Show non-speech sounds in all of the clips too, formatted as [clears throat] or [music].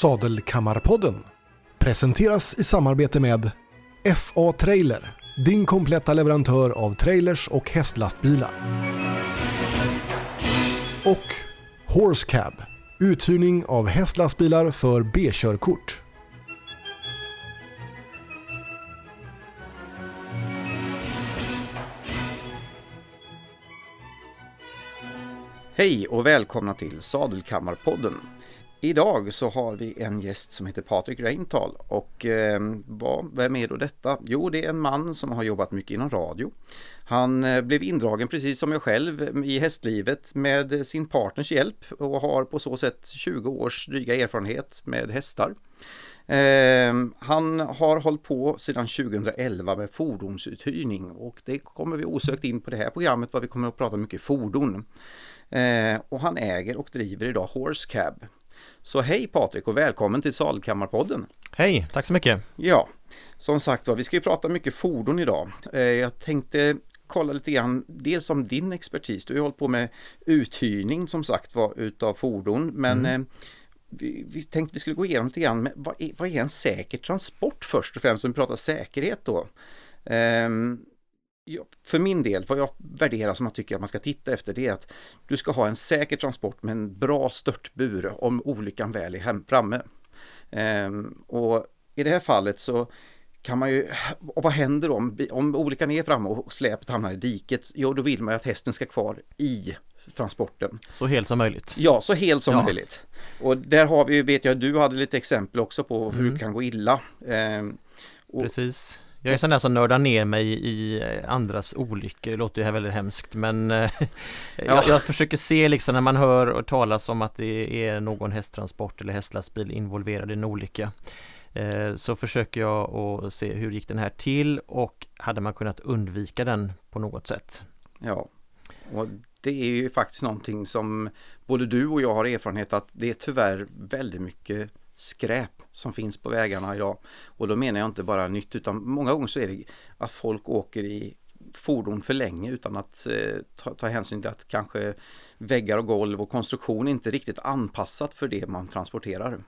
Sadelkammarpodden presenteras i samarbete med FA Trailer, din kompletta leverantör av trailers och hästlastbilar. Och Horse Cab, uthyrning av hästlastbilar för B-körkort. Hej och välkomna till Sadelkammarpodden. Idag så har vi en gäst som heter Patrik Reintal och eh, vad, vem är då detta? Jo, det är en man som har jobbat mycket inom radio. Han eh, blev indragen precis som jag själv i hästlivet med sin partners hjälp och har på så sätt 20 års dryga erfarenhet med hästar. Eh, han har hållit på sedan 2011 med fordonsuthyrning och det kommer vi osökt in på det här programmet vad vi kommer att prata mycket fordon. Ehm, och han äger och driver idag Horse Cab. Så hej Patrik och välkommen till Salkammarpodden. Hej, tack så mycket. Ja, som sagt var, vi ska ju prata mycket fordon idag. Eh, jag tänkte kolla lite grann, dels om din expertis. Du har ju hållit på med uthyrning som sagt var utav fordon, men mm. eh, vi, vi tänkte vi skulle gå igenom lite grann, vad, är, vad är en säker transport först och främst, om vi pratar säkerhet då. Um, för min del, vad jag värderar som jag tycker att man ska titta efter det är att du ska ha en säker transport med en bra störtbur om olyckan väl är framme. Ehm, och i det här fallet så kan man ju, och vad händer om, om olyckan är framme och släpet hamnar i diket? Jo, då vill man ju att hästen ska kvar i transporten. Så helt som möjligt. Ja, så helt som ja. möjligt. Och där har vi, vet jag, du hade lite exempel också på hur mm. det kan gå illa. Ehm, Precis. Jag är sån där som nördar ner mig i eh, andras olyckor, det låter ju här väldigt hemskt men eh, [laughs] ja. jag, jag, försöker se liksom när man hör och talas om att det är någon hästtransport eller hästlastbil involverad i en olycka eh, så försöker jag att se hur gick den här till och hade man kunnat undvika den på något sätt? Ja, och det är ju faktiskt någonting som både du och jag har erfarenhet att det är tyvärr väldigt mycket skräp som finns på vägarna idag. Och då menar jag inte bara nytt utan många gånger så är det att folk åker i fordon för länge utan att eh, ta, ta, hänsyn till att kanske väggar och golv och konstruktion inte är riktigt anpassat för det man transporterar.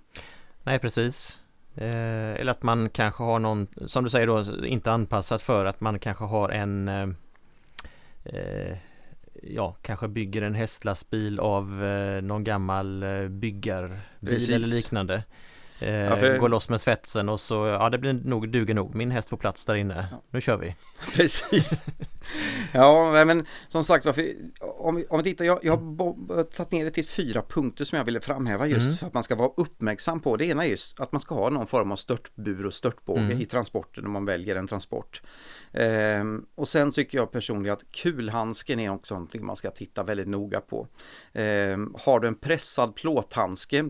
Nej precis. Eh, eller att man kanske har någon, som du säger då, inte anpassat för att man kanske har en eh, eh ja, kanske bygger en hästlastbil av eh, någon gammal eh, byggarbil Precis. eller liknande. Eh, ja, för... Går loss med svetsen och så, ja det blir nog, duger nog, min häst får plats där inne, ja. nu kör vi. [laughs] Precis. [laughs] ja, men som sagt varför, om, vi, om vi tittar, jag, jag har tagit ner det till fyra punkter som jag ville framhäva just mm. för att man ska vara uppmärksam på. Det ena är just att man ska ha någon form av störtbur och störtbåge mm. i transporten när man väljer en transport. Ehm, och sen tycker jag personligen att kulhandsken är också någonting man ska titta väldigt noga på. Ehm, har du en pressad plåthandske,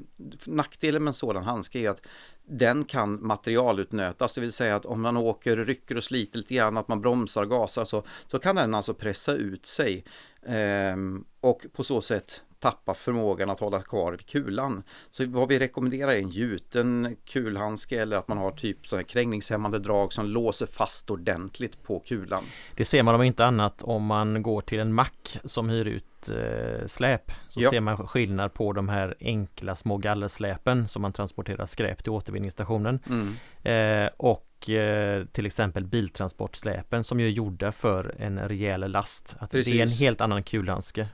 nackdelen med en sådan handske är att den kan materialutnötas, det vill säga att om man åker, rycker och sliter lite grann, att man bromsar, gasar så, så kan den alltså pressa ut sig. Eh, och på så sätt tappa förmågan att hålla kvar vid kulan. Så vad vi rekommenderar är en gjuten kulhandske eller att man har typ sådana krängningshämmande drag som låser fast ordentligt på kulan. Det ser man om inte annat om man går till en mack som hyr ut eh, släp så ja. ser man skillnad på de här enkla små gallersläpen som man transporterar skräp till återvinningsstationen mm. eh, och eh, till exempel biltransportsläpen som ju är gjorda för en rejäl last. Att det är en helt annan kulhandske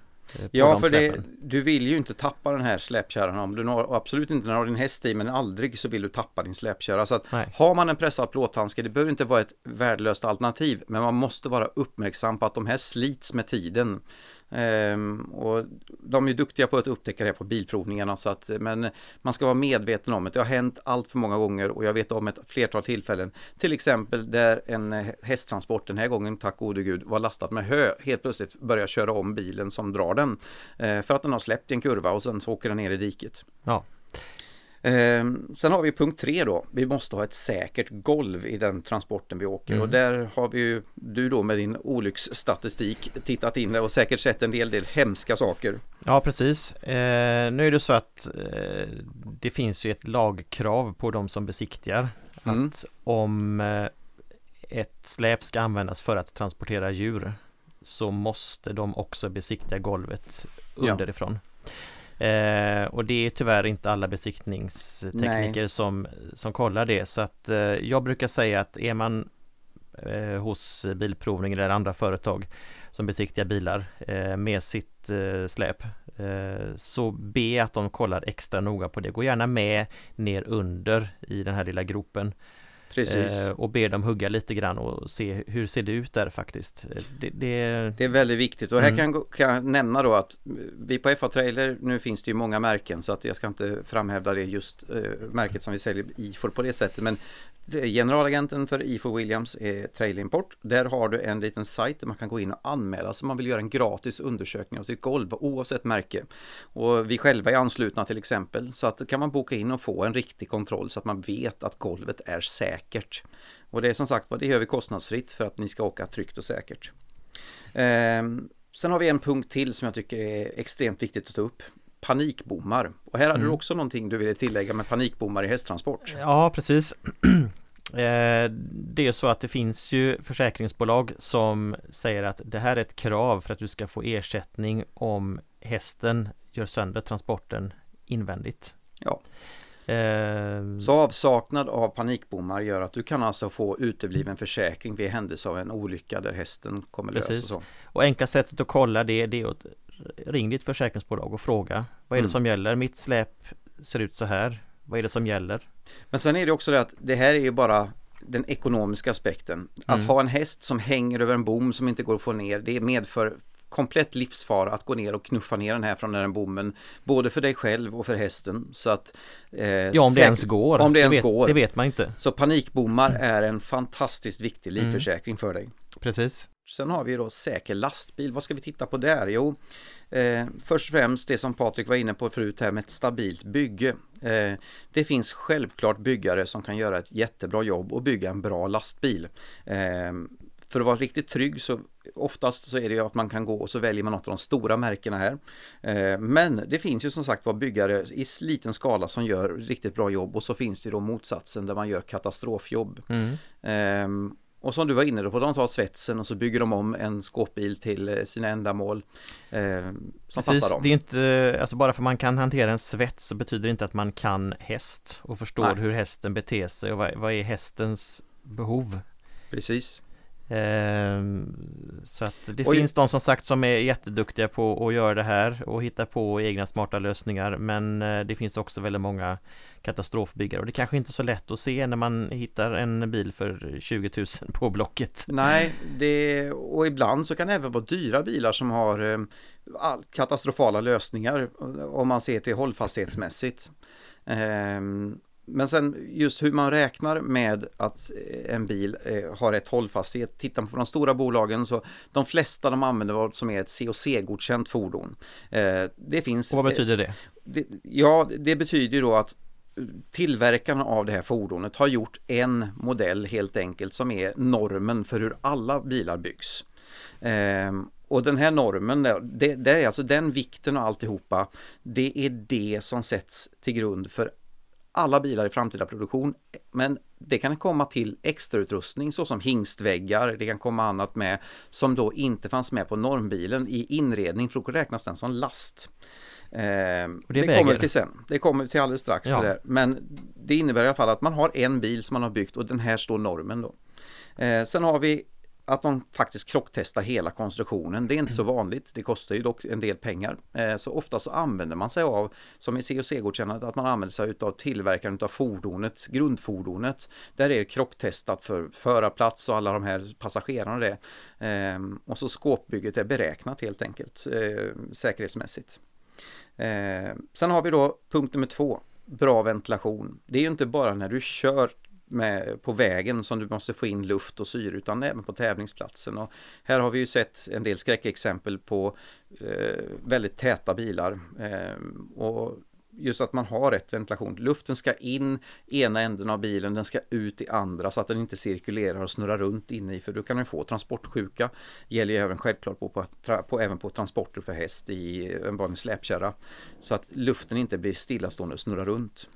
ja, för det, du vill ju inte tappa den här släpkärran om du når, absolut inte när du har din häst i, men aldrig så vill du tappa din släpkärra. Så att har man en pressad plåthandske, det behöver inte vara ett värdelöst alternativ, men man måste vara uppmärksam på att de här slits med tiden. Ehm, och de är duktiga på att upptäcka det på bilprovningarna så att, men man ska vara medveten om att det har hänt allt för många gånger och jag vet om ett flertal tillfällen. Till exempel där en hästtransport den här gången, tack gode gud, var lastad med hö. Helt plötsligt börjar köra om bilen som drar den. Eh, för att den har släppt i en kurva och sen så åker den ner i diket. Ja. Ehm, sen har vi punkt tre då. Vi måste ha ett säkert golv i den transporten vi åker mm. och där har vi ju du då med din olycksstatistik tittat in och säkert sett en del, del hemska saker. Ja precis. Eh, nu är det så att eh, det finns ju ett lagkrav på de som besiktigar mm. att om eh, ett släp ska användas för att transportera djur så måste de också besiktiga golvet underifrån. Ja. Eh, och det är tyvärr inte alla besiktningstekniker som, som kollar det. Så att eh, jag brukar säga att är man eh, hos Bilprovning eller andra företag som besiktigar bilar eh, med sitt eh, släp eh, så be att de kollar extra noga på det. Gå gärna med ner under i den här lilla gropen Precis. Eh, och be dem hugga lite grann och se hur ser det ut där faktiskt. Det, det... det är väldigt viktigt och här mm. kan, kan, jag nämna då att vi på FA Trailer, nu finns det ju många märken så att jag ska inte framhävda det just eh, märket som vi säljer IFOR på det sättet men generalagenten för IFO Williams är Trailer Import. Där har du en liten sajt där man kan gå in och anmäla sig om man vill göra en gratis undersökning av sitt golv oavsett märke. Och vi själva är anslutna till exempel så att kan man boka in och få en riktig kontroll så att man vet att golvet är säkert. Och det är som sagt vad det gör vi kostnadsfritt för att ni ska åka tryggt och säkert. Ehm, sen har vi en punkt till som jag tycker är extremt viktigt att ta upp panikbommar. Och här hade mm. du också någonting du ville tillägga med panikbommar i hästtransport. Ja, precis. [clears throat] Eh, det är så att det finns ju försäkringsbolag som säger att det här är ett krav för att du ska få ersättning om hästen gör sönder transporten invändigt. Ja. Eh, så avsaknad av panikbommar gör att du kan alltså få utebliven försäkring vid händelse av en olycka där hästen kommer lös. Och, så. och enkla sättet att kolla det, det är att ring ditt försäkringsbolag och fråga Vad är det mm. som gäller? Mitt släp ser ut så här. Vad är det som gäller? Men sen är det också det att det här är ju bara den ekonomiska aspekten. Att mm. ha en häst som hänger över en bom som inte går att få ner, det medför komplett livsfara att gå ner och knuffa ner den här från den här bommen. Både för dig själv och för hästen. Så att, eh, ja, om det ens går. Om det, ens vet, går. Det vet man inte. Så panikbommar mm. är en fantastiskt viktig livförsäkring mm. för dig. Precis. Sen har vi då säker lastbil. Vad ska vi titta på där? Jo, eh, först och främst det som Patrik var inne på förut här med ett stabilt bygge. Eh, det finns självklart byggare som kan göra ett jättebra jobb och bygga en bra lastbil. Eh, för att vara riktigt trygg så oftast så är det ju att man kan gå och så väljer man något av de stora märkena här. Eh, men det finns ju som sagt var byggare i liten skala som gör riktigt bra jobb och så finns det då motsatsen där man gör katastrofjobb. Mm. Ehm, och som du var inne på, de tar svetsen och så bygger de om en skåpbil till eh, sina ändamål eh, som Precis, passar dem. Det är inte, alltså bara för man kan hantera en svets så betyder det inte att man kan häst och förstår Nej. hur hästen beter sig och vad, vad är hästens behov. Precis. Ehm, så att det Oj. finns de som sagt som är jätteduktiga på att göra det här och hitta på egna smarta lösningar men eh, det finns också väldigt många katastrofbyggare och det kanske inte är så lätt att se när man hittar en bil för 20 000 på Blocket. Nej, det, och ibland så kan det även vara dyra bilar som har eh, katastrofala lösningar om man ser till hållfasthetsmässigt. Men sen just hur man räknar med att eh, en bil eh, har rätt hållfasthet. Tittar man på de stora bolagen så de flesta de använder vad som är ett COC-godkänt fordon. Eh, det finns... Och vad betyder det? det? Ja, det betyder då att tillverkarna av det här fordonet har gjort en modell helt enkelt som är normen för hur alla bilar byggs. Och den här normen, det, det, är alltså den vikten och alltihopa, det är det som sätts till grund för alla bilar i framtida produktion. Men det kan komma till extrautrustning såsom hingstväggar, det kan komma annat med som då inte fanns med på normbilen i inredning för då räknas den som last. Eh, det, det kommer till sen, det kommer till alldeles strax. Ja. Det Men det innebär i alla fall att man har en bil som man har byggt och den här står normen då. Eh, sen har vi att de faktiskt krocktestar hela konstruktionen. Det är inte så mm. vanligt, det kostar ju dock en del pengar. Eh, så ofta så använder man sig av, som i COC-godkännandet, att man använder sig av tillverkaren av fordonet, grundfordonet. Där är det krocktestat för förarplats och alla de här passagerarna det. Ehm, och så skåpbygget är beräknat helt enkelt eh, säkerhetsmässigt. Ehm, sen har vi då punkt nummer två, bra ventilation. Det är ju inte bara när du kör med, på vägen som du måste få in luft och syre utan även på tävlingsplatsen. Och här har vi ju sett en del skräckexempel på eh, väldigt täta bilar. Eh, och just att man har rätt ventilation. Luften ska in ena änden av bilen, den ska ut i andra så att den inte cirkulerar och snurrar runt inne i för då kan den få transportsjuka. Gäller ju även självklart på, på, på, även på transporter för häst i en vanlig släpkärra. Så att luften inte blir stillastående och snurrar runt.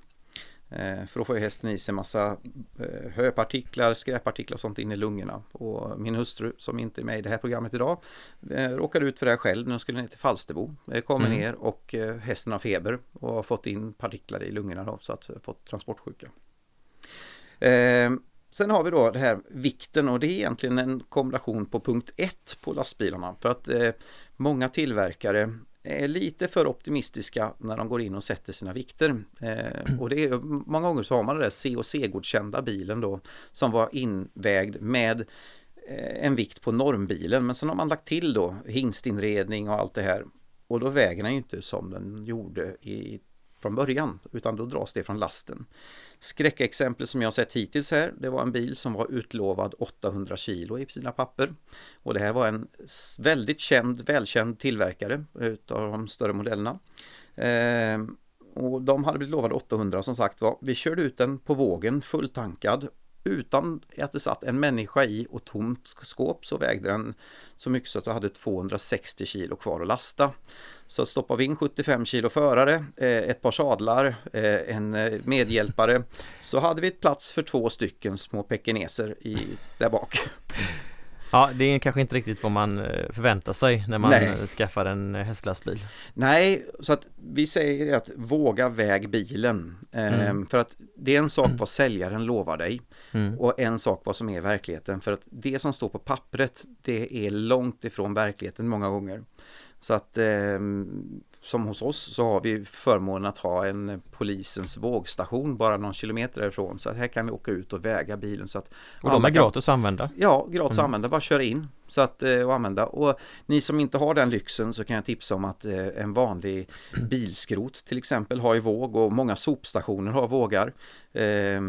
Eh, för då får ju hästen i sig massa eh, höpartiklar, skräpartiklar och sånt in i lungorna. Och min hustru som inte är med i det här programmet idag eh, råkade ut för det här själv när hon skulle ner till Falsterbo. Kommer mm. ner och hästen har feber och har fått in partiklar i lungorna då, så att fått transportsjuka. Sen har vi då det här vikten och det är egentligen en kombination på punkt 1 på lastbilarna. För att många tillverkare är lite för optimistiska när de går in och sätter sina vikter. Eh, och det är många gånger så har man den där COC-godkända bilen då som var invägd med eh, en vikt på normbilen men sen har man lagt till då hingstinredning och allt det här och då väger den ju inte som den gjorde i från början utan då dras det från lasten. Skräckexempel som jag sett hittills här det var en bil som var utlovad 800 kilo i sina papper och det här var en väldigt känd, välkänd tillverkare utav de större modellerna. Eh, och de hade blivit lovade 800 som sagt var. Vi körde ut den på vågen fulltankad utan att det satt en människa i och tomt skåp så vägde den så mycket så att du hade 260 kilo kvar att lasta. Så stoppar vi in 75 kilo förare, eh, ett par sadlar, eh, en eh, medhjälpare så hade vi ett plats för två stycken små pekineser i, där bak. Ja, det är kanske inte riktigt vad man förväntar sig när man Nej. skaffar en hästlastbil. Nej, så att vi säger att våga väg bilen. Mm. För att det är en sak vad säljaren lovar dig mm. och en sak vad som är verkligheten. För att det som står på pappret, det är långt ifrån verkligheten många gånger. Så att eh, som hos oss så har vi förmånen att ha en polisens vågstation bara någon kilometer därifrån. Så att här kan vi åka ut och väga bilen. Så att och de är gratis att använda? Ja, gratis mm. att använda. Bara köra in så att, eh, och använda. Och ni som inte har den lyxen så kan jag tipsa om att eh, en vanlig bilskrot till exempel har ju våg och många sopstationer har vågar. Eh,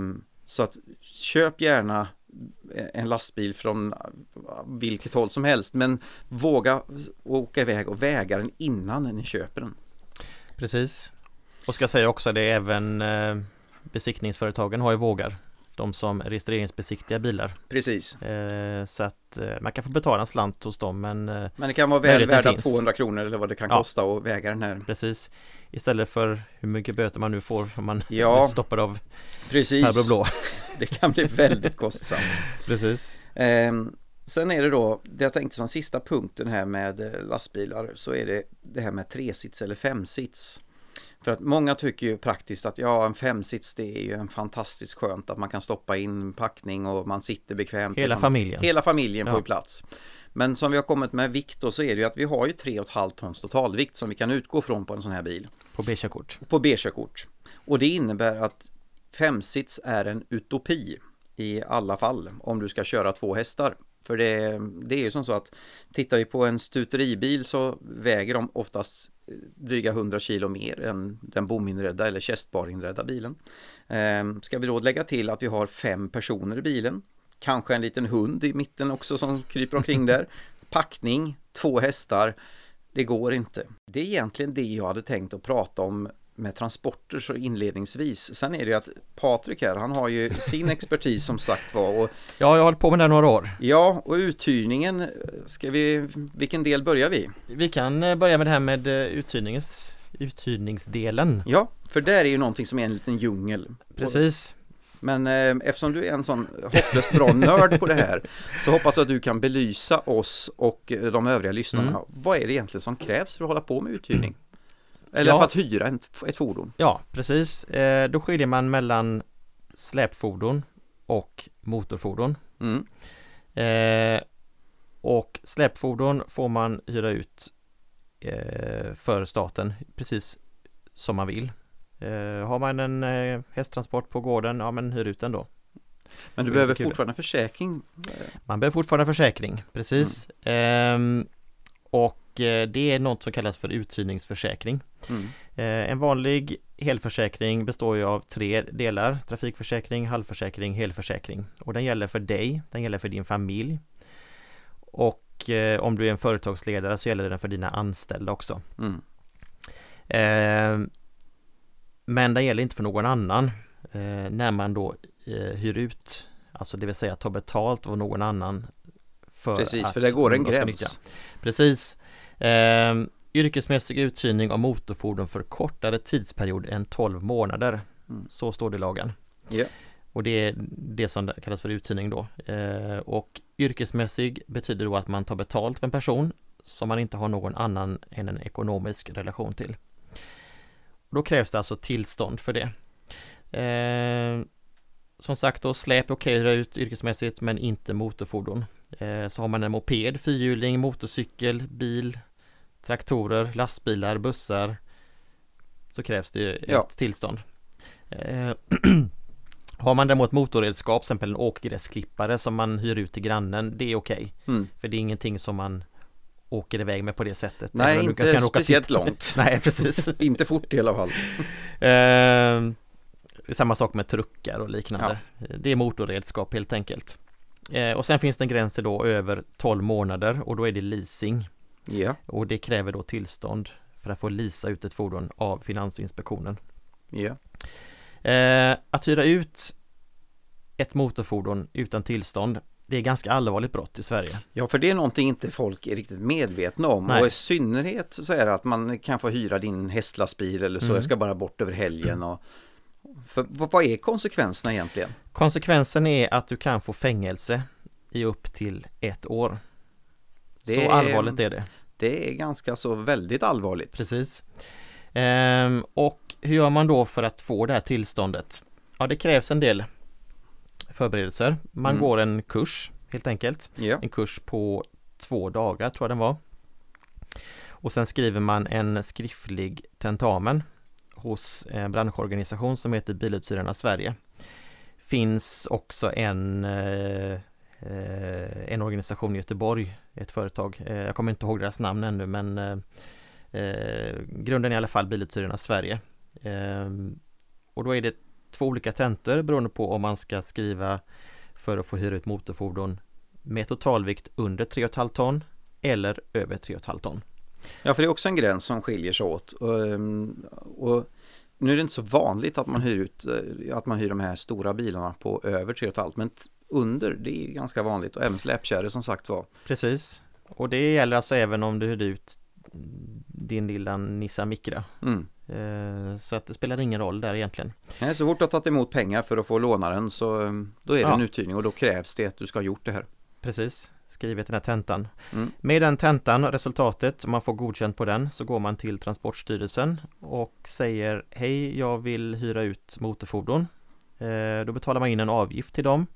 så att köp gärna en lastbil från vilket håll som helst men våga åka iväg och väga den innan ni köper den. Precis. Och ska säga också det även eh, besiktningsföretagen har ju vågar. De som registreringsbesiktiga bilar. Precis. Eh, så att eh, man kan få betala en slant hos dem men Men det kan vara väl värda 200 kronor eller vad det kan ja. kosta att väga den här. Precis. Istället för hur mycket böter man nu får om man ja. [laughs] stoppar av Precis. farbror blå. [laughs] det kan bli väldigt kostsamt. [laughs] Precis. Eh, sen är det då, det jag tänkte som sista punkten här med eh, lastbilar så är det det här med tresits eller femsits. För att många tycker ju praktiskt att ja, en femsits det är ju en fantastiskt skönt att man kan stoppa in packning och man sitter bekvämt. Hela familjen. Hela familjen får ju plats. Men som vi har kommit med vikt då så är det ju att vi har ju 3,5 tons totalvikt som vi kan utgå från på en sån här bil. På B-körkort. På B-körkort. Och det innebär att femsits är en utopi i alla fall om du ska köra två hästar. För det, det är ju som så att tittar vi på en stuteribil så väger de oftast dryga 100 kilo mer än den bominredda eller kästbarinredda bilen. Ehm, ska vi då lägga till att vi har fem personer i bilen, kanske en liten hund i mitten också som kryper omkring där, [laughs] packning, två hästar, det går inte. Det är egentligen det jag hade tänkt att prata om med transporter så inledningsvis. Sen är det ju att Patrik här, han har ju sin expertis som sagt var. Och, ja, jag har hållit på med det några år. Ja, och uthyrningen, ska vi, vilken del börjar vi? Vi kan eh, börja med det här med eh, uthyrningens, uthyrningsdelen. Ja, för där är ju någonting som är en liten djungel. Precis. Men eh, eftersom du är en sån hopplöst bra nörd på det här så hoppas jag att du kan belysa oss och eh, de övriga lyssnarna. Mm. Vad är det egentligen som krävs för att hålla på med uthyrning? Eller ja. för att hyra ett fordon. Ja, precis. Eh, då skiljer man mellan släpfordon och motorfordon. Mm. Eh, och släpfordon får man hyra ut eh, för staten precis som man vill. Har man en eh, hästtransport på gården, ja men hyr ut den då. Men du behöver fortfarande försäkring? Man behöver fortfarande försäkring, precis. Mm. Ehm, och det är något som kallas för uthyrningsförsäkring. Mm. Eh, en vanlig helförsäkring består ju av tre delar Trafikförsäkring, halvförsäkring, helförsäkring Och den gäller för dig, den gäller för din familj Och eh, om du är en företagsledare så gäller den för dina anställda också mm. Men den gäller inte för någon annan När man då hyr ut Alltså det vill säga ta betalt av någon annan för Precis, för det går en gräns. Precis. Eh, yrkesmässig uthyrning av motorfordon för kortare tidsperiod än 12 månader. Mm. Så står det i lagen. Yeah. Och det är det som kallas för uthyrning då. Eh, och yrkesmässig betyder då att man tar betalt för en person som man inte har någon annan än en ekonomisk relation till. Och då krävs det alltså tillstånd för det. Eh, som sagt då, släp är okej okay, ut yrkesmässigt men inte motorfordon. Eh, så har man en moped, fyrhjuling, motorcykel, bil, traktorer, lastbilar, bussar så krävs det ett ja. tillstånd. Eh, [clears throat] har man däremot motorredskap, till exempel en åkgräsklippare som man hyr ut till grannen, det är okej. Okay. Mm. För det är ingenting som man åker iväg med på det sättet. Nej, inte speciellt långt. [laughs] Nej, precis. [laughs] inte fort i alla fall. [laughs] eh, samma sak med truckar och liknande. Ja. Det är motorredskap helt enkelt. Eh, och sen finns det en gräns då över 12 månader och då är det leasing. Ja. Och det kräver då tillstånd för att få lisa ut ett fordon av Finansinspektionen. Ja. Eh, att hyra ut ett motorfordon utan tillstånd det är ganska allvarligt brott i Sverige. Ja, för det är någonting inte folk är riktigt medvetna om Nej. och i synnerhet så är det att man kan få hyra din hästlastbil eller så, mm. jag ska bara bort över helgen och för, vad är konsekvenserna egentligen? Konsekvensen är att du kan få fängelse i upp till ett år. Det så är, allvarligt är det. Det är ganska så väldigt allvarligt. Precis. Ehm, och hur gör man då för att få det här tillståndet? Ja, det krävs en del förberedelser. Man mm. går en kurs helt enkelt. Yeah. En kurs på två dagar tror jag den var. Och sen skriver man en skriftlig tentamen hos en branschorganisation som heter Biluthyrarna Sverige. Finns också en, eh, en organisation i Göteborg, ett företag. Eh, jag kommer inte ihåg deras namn ännu men eh, eh grunden är i alla fall Biluthyrarna Sverige. Eh, och då är det två olika tentor beroende på om man ska skriva för att få hyra ut motorfordon med totalvikt under 3,5 ton eller över 3,5 ton. Ja, för det är också en gräns som skiljer sig åt. Och, ehm, och nu är det inte så vanligt att man hyr ut eh, att man hyr de här stora bilarna på över 3,5 men under det är ganska vanligt och även släpkärror som sagt var. Precis, och det gäller alltså även om du hyrde ut din lilla Nissan Micra. Mm. Eh, så att det spelar ingen roll där egentligen. Nej, så fort du har tagit emot pengar för att få låna den så ehm, då är det ja. en uthyrning och då krävs det att du ska ha gjort det här. Precis, skrivit den här tentan. Mm. Med den tentan och resultatet, om man får godkänt på den, så går man till Transportstyrelsen och säger Hej, jag vill hyra ut motorfordon. Eh, då betalar man in en avgift till dem.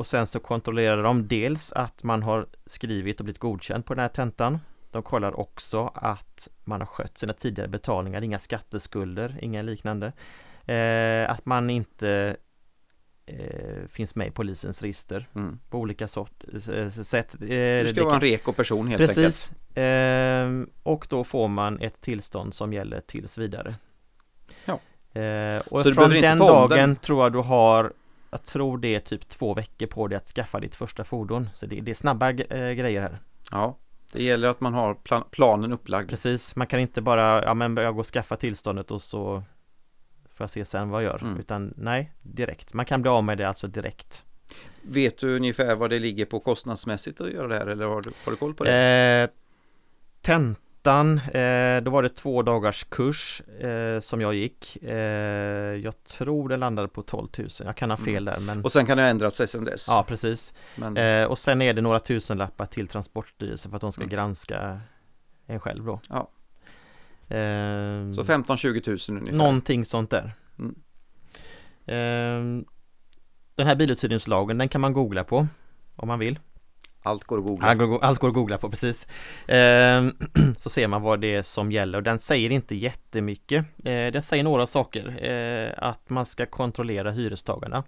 Och sen så kontrollerar de dels att man har skrivit och blivit godkänd på den här tentan. De kollar också att man har skött sina tidigare betalningar, inga skatteskulder, inga liknande. Eh, att man inte eh, finns med i polisens register mm. på olika sort, eh, sätt. Eh, du ska vara en reko person helt precis. enkelt. Precis. och då får man ett tillstånd som gäller tills vidare. Ja. och Så från den dagen den? tror jag du har jag tror det är typ två veckor på dig att skaffa ditt första fordon. Så det, det är snabba grejer här. Ja, det gäller att man har plan planen upplagd. Precis, man kan inte bara, ja men jag går och skaffa tillståndet och så får jag se sen vad jag gör. Mm. Utan nej, direkt. Man kan bli av med det alltså direkt. Vet du ungefär vad det ligger på kostnadsmässigt att göra det här eller har du, har du koll på det? Eh, tentan, eh, då var det två dagars kurs eh, som jag gick. Eh, jag tror det landade på 12 000, jag kan ha fel mm. där men... Och sen kan det ha ändrat sig sedan dess? Ja, precis. Men... Och sen är det några tusenlappar till Transportstyrelsen för att de ska mm. granska en själv då. Ja. Eh, så 15-20 000 ungefär? Någonting sånt där. Mm. Eh, den här biluthyrningslagen, den kan man googla på om man vill. Allt går att googla. Allt går, allt går att googla på, precis. Eh, [clears throat] så ser man vad det är som gäller och den säger inte jättemycket. Eh, den säger några saker. Eh, att man ska kontrollera hyrestagarna.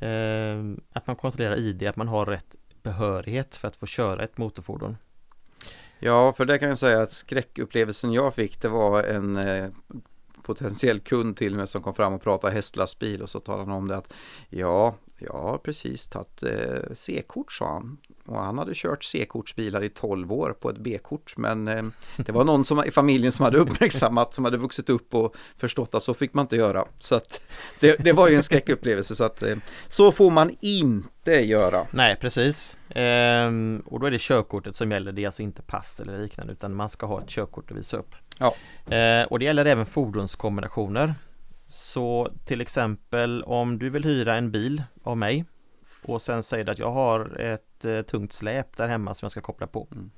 Ehm, att man kontrollerar ID, att man har rätt behörighet för att få köra ett motorfordon. Ja, för det kan jag säga att skräckupplevelsen jag fick det var en eh, potentiell kund till mig som kom fram och pratade hästlastbil och så talade han om det att ja, jag har precis tagit eh, C-kort sa han. Och han hade kört C-kortsbilar i 12 år på ett B-kort men eh, det var någon som, i familjen som hade [laughs] uppmärksammat, som hade vuxit upp och förstått att så fick man inte göra. Så att det, det var ju en skräckupplevelse så att eh, så får man inte göra. Nej, precis. Ehm, och då är det körkortet som gäller, det är alltså inte pass eller liknande utan man ska ha ett körkort att visa upp. Ja. Ehm, och det gäller även fordonskombinationer. Så till exempel om du vill hyra en bil av mig och sen säger du att jag har ett eh, tungt släp där hemma som jag ska koppla på. Mm.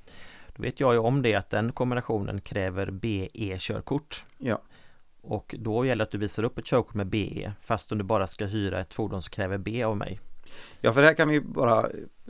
Då vet jag ju om det att den kombinationen kräver BE-körkort. Ja. Och då gäller det att du visar upp ett körkort med BE fast om du bara ska hyra ett fordon som kräver B av mig. Ja, för här kan vi bara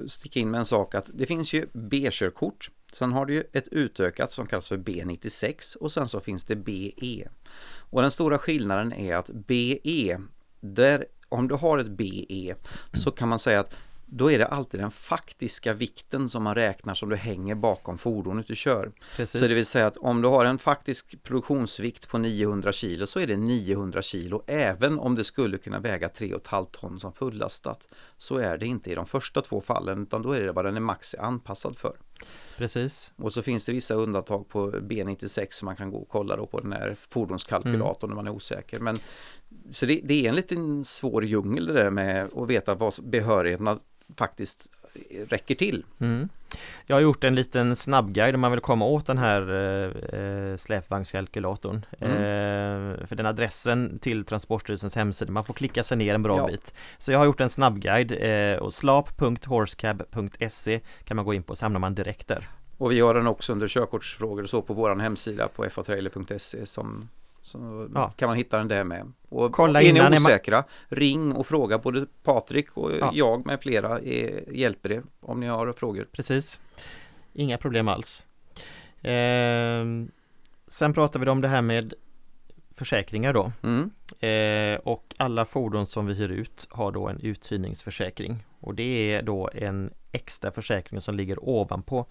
sticka in med en sak att det finns ju B-körkort. Sen har du ju ett utökat som kallas för B96 och sen så finns det BE. Och den stora skillnaden är att BE, där om du har ett BE så kan man säga att då är det alltid den faktiska vikten som man räknar som du hänger bakom fordonet du kör. Precis. Så det vill säga att om du har en faktisk produktionsvikt på 900 kilo så är det 900 kilo även om det skulle kunna väga 3,5 ton som fullastat. Så är det inte i de första två fallen utan då är det vad den är max anpassad för. Precis. Och så finns det vissa undantag på B96 som man kan gå och kolla då på den här fordonskalkylatorn när man är osäker. Men, så det, det är en liten svår djungel det där med att veta vad behörigheterna faktiskt räcker till. Mm. Jag har gjort en liten snabbguide om man vill komma åt den här eh, släpvagnskalkylatorn. Mm. Eh, för den adressen till Transportstyrelsens hemsida, man får klicka sig ner en bra Ja. bit. Så jag har gjort en snabbguide eh, och slap.horsecab.se kan man gå in på så hamnar man direkt där. Och vi har den också under körkortsfrågor och så på vår hemsida på fatrailer.se som så Ja. kan man hitta den där med. Och Kolla är ni är man- osäkra, ring och fråga både Patrik och Ja. jag med flera är, hjälper er om ni har frågor. Precis. Inga problem alls. Eh, sen pratar vi om det här med försäkringar då. Mm. Eh, och alla fordon som vi hyr ut har då en uthyrningsförsäkring. Och det är då en extra försäkring som ligger ovanpå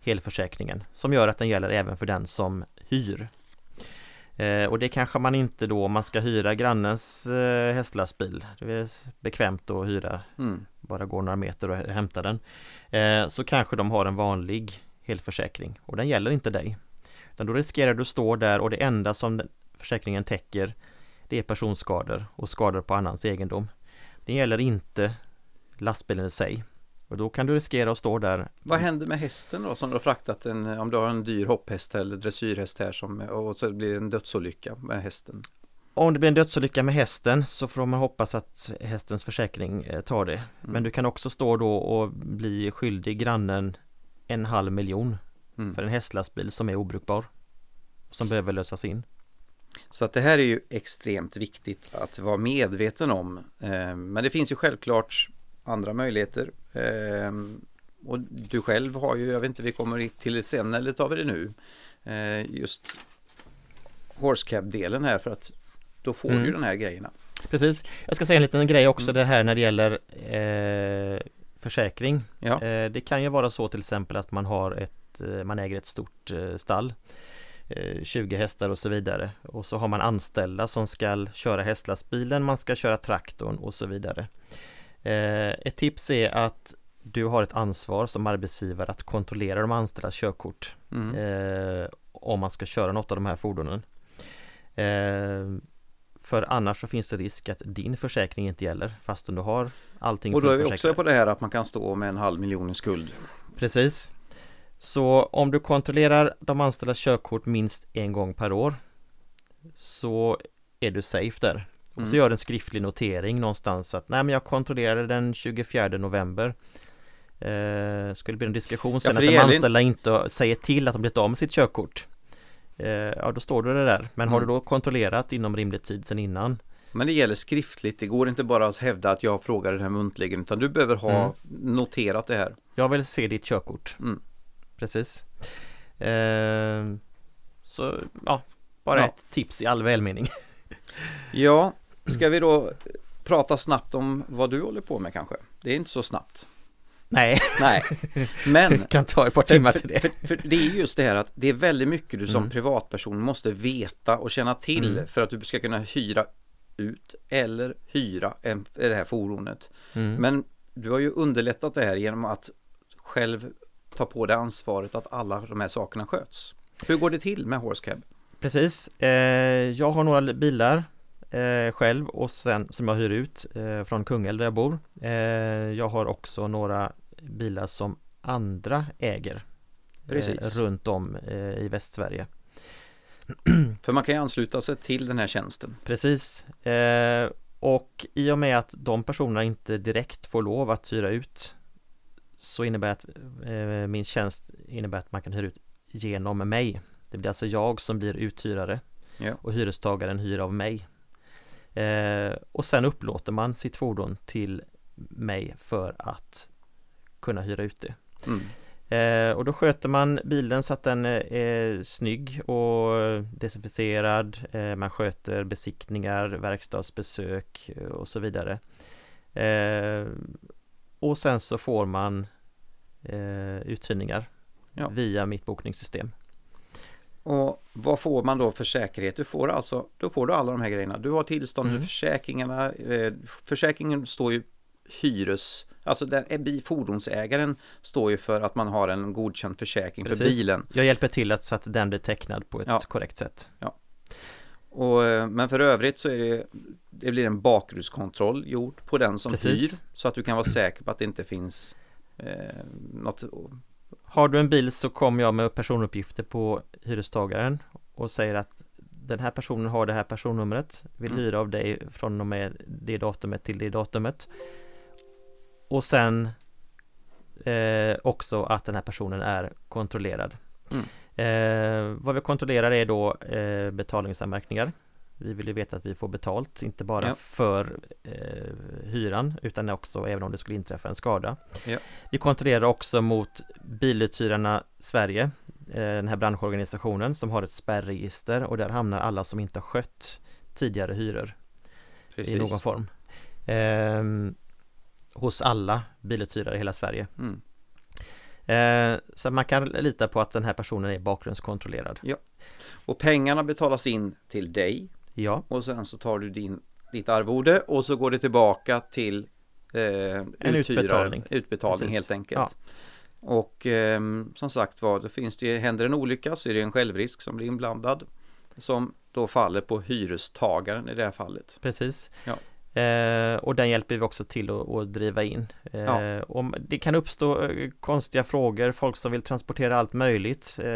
helförsäkringen som gör att den gäller även för den som hyr. Eh, och det kanske man inte då, om man ska hyra grannens eh, hästlastbil, det är bekvämt att hyra, Mm. bara gå några meter och hämta den. Eh, så kanske de har en vanlig helförsäkring och den gäller inte dig. Utan då riskerar du att stå där och det enda som försäkringen täcker det är personskador och skador på annans egendom. Det gäller inte lastbilen i sig. Och då kan du riskera att stå där. Vad händer med hästen då som du har fraktat en, om du har en dyr hopphäst eller dressyrhäst här som, och så blir det en dödsolycka med hästen? Om det blir en dödsolycka med hästen så får man hoppas att hästens försäkring eh, tar det. Men du kan också stå då och bli skyldig grannen en halv miljon Mm. för en hästlastbil som är obrukbar. Som behöver lösas in. Så att det här är ju extremt viktigt att vara medveten om. Eh, Men det finns ju självklart andra möjligheter. Eh, Och du själv har ju, jag vet inte, vi kommer till det sen eller tar vi det nu? Eh, Just Horsecab-delen här för att då får Mm. du den här grejerna. Precis. Jag ska säga en liten grej också Mm. det här när det gäller eh, försäkring. Ja, Eh, det kan ju vara så till exempel att man har ett, eh, man äger ett stort eh, stall. eh, 20 hästar och så vidare. Och så har man anställda som ska köra hästlastbilen, man ska köra traktorn och så vidare. Eh, ett tips är att du har ett ansvar som arbetsgivare att kontrollera de anställdas körkort. mm. eh, om man ska köra något av de här fordonen. Eh, för annars så finns det risk att din försäkring inte gäller fastän du har allting och då är vi också på det här att man kan stå med en halv miljon i skuld. Precis. Så om du kontrollerar de anställdas körkort minst en gång per år så är du safe där. Och så Mm. gör en skriftlig notering någonstans att nej men jag kontrollerade den 24 november. Eh, skulle bli en diskussion sen för att de anställda inte säger till att de blivit av med sitt körkort. Eh, ja då står du det där. Men har Mm. du då kontrollerat inom rimlig tid sen innan Men det gäller skriftligt, det går inte bara att hävda att jag frågade det här muntligen utan du behöver ha Mm. noterat det här. Jag vill se ditt körkort. Mm. Precis. Eh, så ja, bara Ja. ett tips i all välmening. [laughs] Ja, ska vi då prata snabbt om vad du håller på med kanske? Det är inte så snabbt. Nej, Nej, men [laughs] det kan ta ett par timmar till det. För, för det är just det här att det är väldigt mycket du som Mm. privatperson måste veta och känna till Mm. för att du ska kunna hyra ut eller hyra en, det här fordonet. Mm. Men du har ju underlättat det här genom att själv ta på dig ansvaret att alla de här sakerna sköts. Hur går det till med Horsecab? Precis. Eh, jag har några bilar eh, själv och sen som jag hyr ut eh, från Kungälv där jag bor. Eh, jag har också några bilar som andra äger Precis. eh, runt om eh, i Västsverige. [clears throat] För man kan ju ansluta sig till den här tjänsten. Precis. Eh, och i och med att de personerna inte direkt får lov att hyra ut så innebär att min tjänst innebär att man kan hyra ut genom mig. Det blir alltså jag som blir uthyrare Ja. och hyrestagaren hyr av mig. Eh, och sen upplåter man sitt fordon till mig för att kunna hyra ut det. Mm. Eh, och då sköter man bilen så att den är, är snygg och desinficerad. Eh, man sköter besiktningar, verkstadsbesök eh, och så vidare. Eh, och sen så får man eh, uthyrningar Ja. via mitt bokningssystem. Och vad får man då för säkerhet? Du får alltså, då får du alla de här grejerna. Du har tillstånd, Mm. försäkringarna. Eh, försäkringen står ju hyres, alltså den, eh, fordonsägaren står ju för att man har en godkänd försäkring för Precis. bilen. Jag hjälper till att, så att den blir tecknad på ett Ja. korrekt sätt. Och, eh, men för övrigt så är det, det blir en bakgrundskontroll gjord på den som Precis. hyr. Så att du kan vara säker på att det inte finns eh, något Har du en bil så kommer jag med personuppgifter på hyrestagaren och säger att den här personen har det här personnumret, vill Mm. hyra av dig från och med det datumet till det datumet. Och sen eh, också att den här personen är kontrollerad. Mm. Eh, vad vi kontrollerar är då eh, betalningsanmärkningar. Vi vill ju veta att vi får betalt, inte bara Ja. för eh, hyran utan också även om det skulle inträffa en skada. Ja. Vi kontrollerar också mot Biluthyrarna Sverige, eh, den här branschorganisationen som har ett spärregister och där hamnar alla som inte har skött tidigare hyror precis. i någon form. Ehm, hos alla biluthyrare i hela Sverige. Mm. Eh, så man kan lita på att den här personen är bakgrundskontrollerad. Och pengarna betalas in till dig Ja, och sen så tar du din, ditt arvode och så går det tillbaka till eh, En uthyraren. utbetalning. Utbetalning Precis. helt enkelt. Och ehm, som sagt var, det finns det, händer en olycka så är det en självrisk som blir inblandad som då faller på hyrestagaren i det här fallet. precis. Ja. Eh, och den hjälper vi också till att, att driva in. Eh, Ja. om, det kan uppstå eh, konstiga frågor, folk som vill transportera allt möjligt. Eh,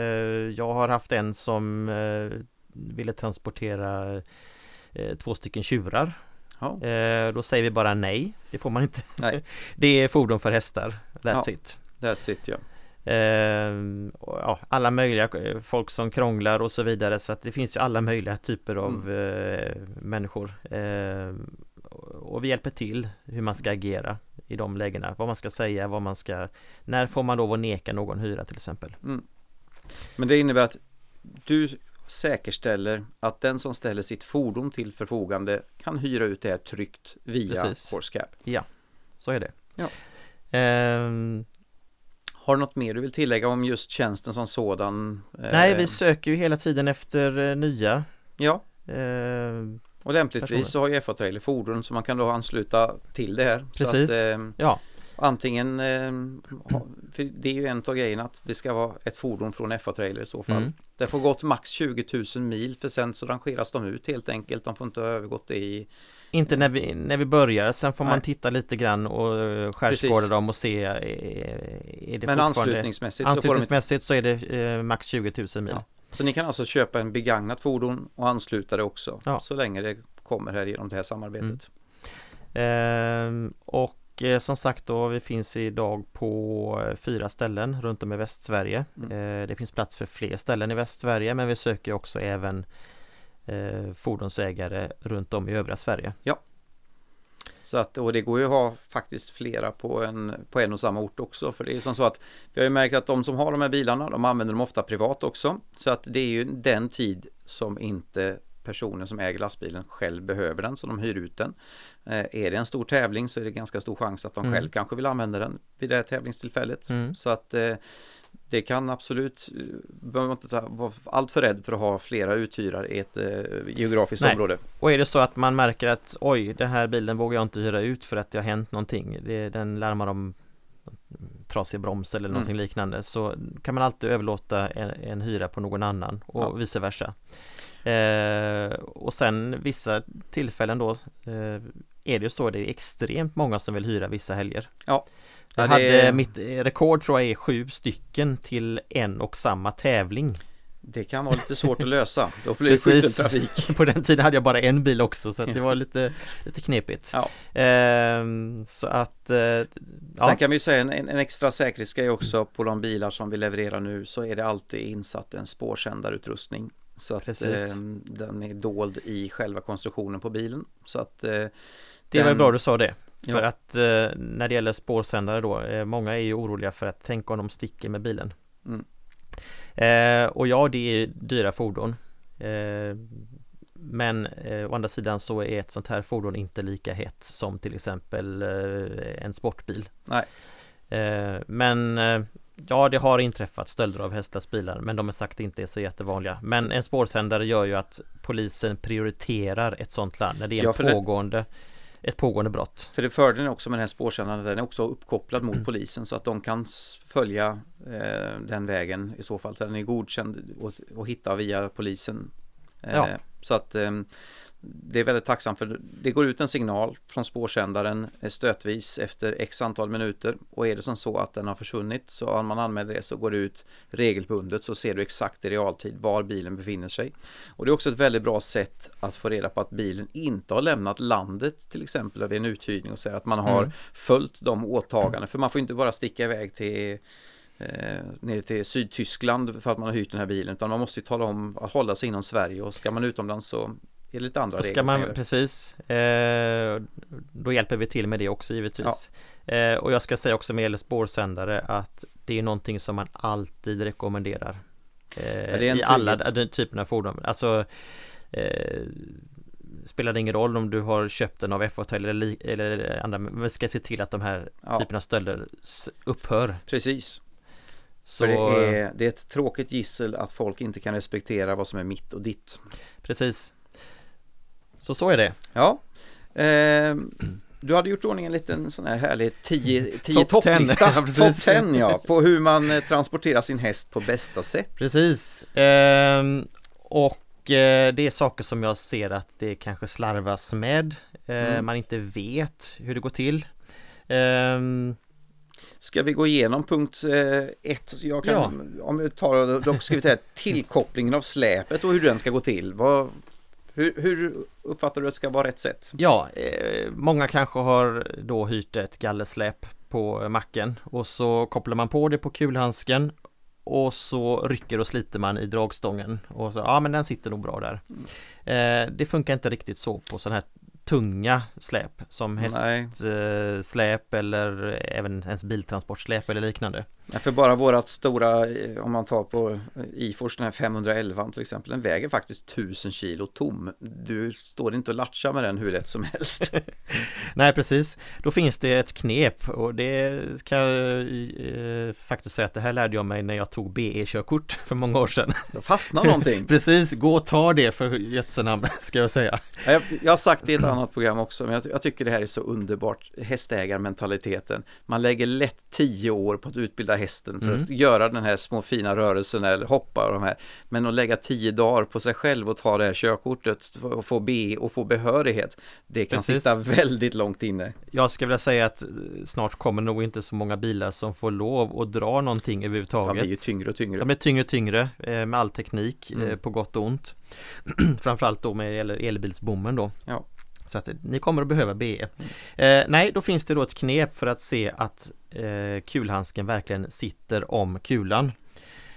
jag har haft en som eh, ville transportera eh, två stycken tjurar. Ja, Eh, då säger vi bara nej, det får man inte. Nej. [laughs] det är fordon för hästar, that's Ja. it. that's it ja. Eh, ja, alla möjliga folk som krånglar och så vidare så att det finns ju alla möjliga typer av eh, människor och vi hjälper till hur man ska agera i de lägena, vad man ska säga, vad man ska när får man lov att neka någon hyra till exempel Men det innebär att du säkerställer att den som ställer sitt fordon till förfogande kan hyra ut det här tryggt via Precis. Forscap. så är det Ja. Ehm, Har du något mer du vill tillägga om just tjänsten som sådan? nej, vi söker ju hela tiden efter eh, nya Ja, eh, och lämpligtvis så har ju FA Trailer fordon så man kan då ansluta till det här. Precis. Att, eh, ja, antingen, eh, det är ju en av grejerna att det ska vara ett fordon från FA Trailer i så fall. Mm. Det får gått max 20 000 mil för sen så rangeras de ut helt enkelt. De får inte ha övergått det i Inte när vi, när vi börjar, sen får man Nej. titta lite grann och eh, skärskåda dem och se eh, är det Men fortfarande anslutningsmässigt så de Anslutningsmässigt så är det max 20 000 mil Ja. Så ni kan alltså köpa en begagnat fordon och ansluta det också Ja. så länge det kommer här genom det här samarbetet. Ehm, Och eh, som sagt då, vi finns idag på eh, fyra ställen runt om i Västsverige Mm. Eh, Det finns plats för fler ställen i Västsverige men vi söker också även eh, fordonsägare runt om i övriga Sverige Så att, och det går ju att ha faktiskt flera på en, på en och samma ort också. För det är ju som så att vi har ju märkt att de som har de här bilarna, de använder dem ofta privat också. Så att det är ju den tid som inte personen som äger lastbilen själv behöver den, så de hyr ut den. Eh, är det en stor tävling så är det ganska stor chans att de Mm. själv kanske vill använda den vid det här tävlingstillfället. Mm. Så att eh, det kan absolut, eh, behöver man inte vara allt för rädd för att ha flera uthyrare i ett eh, geografiskt Nej. område. Och är det så att man märker att oj, den här bilen vågar jag inte hyra ut för att det har hänt någonting det, Den larmar om trasig broms eller någonting Mm. liknande så kan man alltid överlåta en, en hyra på någon annan och Ja. vice versa eh, Och sen vissa tillfällen då eh, är det ju så det är extremt många som vill hyra vissa helger Ja. Jag Ja, hade är- mitt rekord tror jag är sju stycken till en och samma tävling Det kan vara lite svårt att lösa. Då blir det skytteltrafik. [laughs] På den tiden hade jag bara en bil också så det var lite, lite knepigt. Ja. Ehm, så att... Eh, Sen ja. kan vi säga en, en extra säkerhetsgrej också på de bilar som vi levererar nu så är det alltid insatt en spårsändarutrustning. Så att eh, den är dold i själva konstruktionen på bilen. Så att eh, Det var den- bra du sa det. Ja. För att eh, när det gäller spårsändare då, eh, många är ju oroliga för att tänka om de sticker med bilen. Mm. Eh, och ja, det är dyra fordon. Eh, men å andra sidan så är ett sånt här fordon inte lika hett som till exempel en sportbil. Nej. Men ja, det har inträffat stölder av hästlastbilar men de är sagt inte är så jättevanliga. Men Så- en spårsändare gör ju att polisen prioriterar ett sånt land när det är Ja, pågående ett pågående brott. För det fördelen också med den här spårsändaren, den är också uppkopplad Mm. mot polisen så att de kan följa eh, den vägen i så fall. Så den är godkänd och, och hitta via polisen. Eh, Ja. Så att eh, det är väldigt tacksamt för det går ut en signal från spårsändaren eh, stötvis efter x antal minuter och är det som så att den har försvunnit så om man anmäler det så går det ut regelbundet så ser du exakt i realtid var bilen befinner sig. Och det är också ett väldigt bra sätt att få reda på att bilen inte har lämnat landet till exempel vid en uthyrning och säga att man har Mm. följt de åtaganden för man får inte bara sticka iväg till eh, ner till Sydtyskland för att man har hyrt den här bilen utan man måste ju tala om att hålla sig inom Sverige och ska man utomlands så är lite andra Då ska regler. man, precis, eh, då hjälper vi till med det också givetvis. Eh, och jag ska säga också med gäller spårsändare att det är någonting som man alltid rekommenderar. Eh, I alla den typen av fordon. Alltså eh, Spelar det ingen roll om du har köpt den av F8 eller, eller andra, men vi ska se till att de här Ja. typerna av stölder upphör. Precis, Så, det är, det är ett tråkigt gissel att folk inte kan respektera vad som är mitt och ditt. Precis. Så så är det. Ja, ehm, du hade gjort ordning en liten sån här härlig 10 10 Top 10. topplista, [laughs] Ja, top precis. 10 ja, på hur man eh, transporterar sin häst på bästa sätt. Precis. Ehm, och eh, det är saker som jag ser att det kanske slarvas med. Eh, Mm. Man inte vet hur det går till. Ehm, Ska vi gå igenom punkt eh, ett? Jag kan, Om vi tar, då ska vi ta tillkopplingen av släpet och hur den ska gå till. Vad, hur, hur uppfattar du att det ska vara rätt sätt? ja, eh, många kanske har då hyrt ett gallersläp på macken och så kopplar man på det på kulhandsken och så rycker och sliter man i dragstången och så, ja men den sitter nog bra där. Eh, det funkar inte riktigt så på sådana här tunga släp som häst Nej, eh, släp eller även ens biltransportsläp eller liknande. Nej, för bara vårat stora, eh, om man tar på eh, Ifors, den här 511 till exempel, den väger faktiskt 1000 kilo tom. Du står inte och latchar med den hur lätt som helst. [laughs] Nej precis, då finns det ett knep och det kan jag eh, faktiskt säga att det här lärde jag mig när jag tog BE-körkort för många år sedan. Då fastnar någonting. [laughs] Precis, gå och ta det för jösse namn [laughs] ska jag säga. Ja, Jag, jag har sagt det i ett annat program också, men jag, jag tycker det här är så underbart, hästägarmentaliteten. Man lägger lätt tio år på att utbilda hästen för att göra den här små fina rörelsen eller hoppa och de här. Men att lägga tio dagar på sig själv och ta det här körkortet och få B och få behörighet, det kan Precis. sitta väldigt långt inne. Jag ska vilja säga att snart kommer nog inte så många bilar som får lov att dra någonting överhuvudtaget. blir ju tyngre och tyngre. De blir tyngre och tyngre eh, med all teknik eh, Mm. på gott och ont. [clears throat] Framförallt då med elbilsbommen då. Ja. Så att eh, ni kommer att behöva BE. Eh, nej, då finns det då ett knep för att se att eh, kulhandsken verkligen sitter om kulan.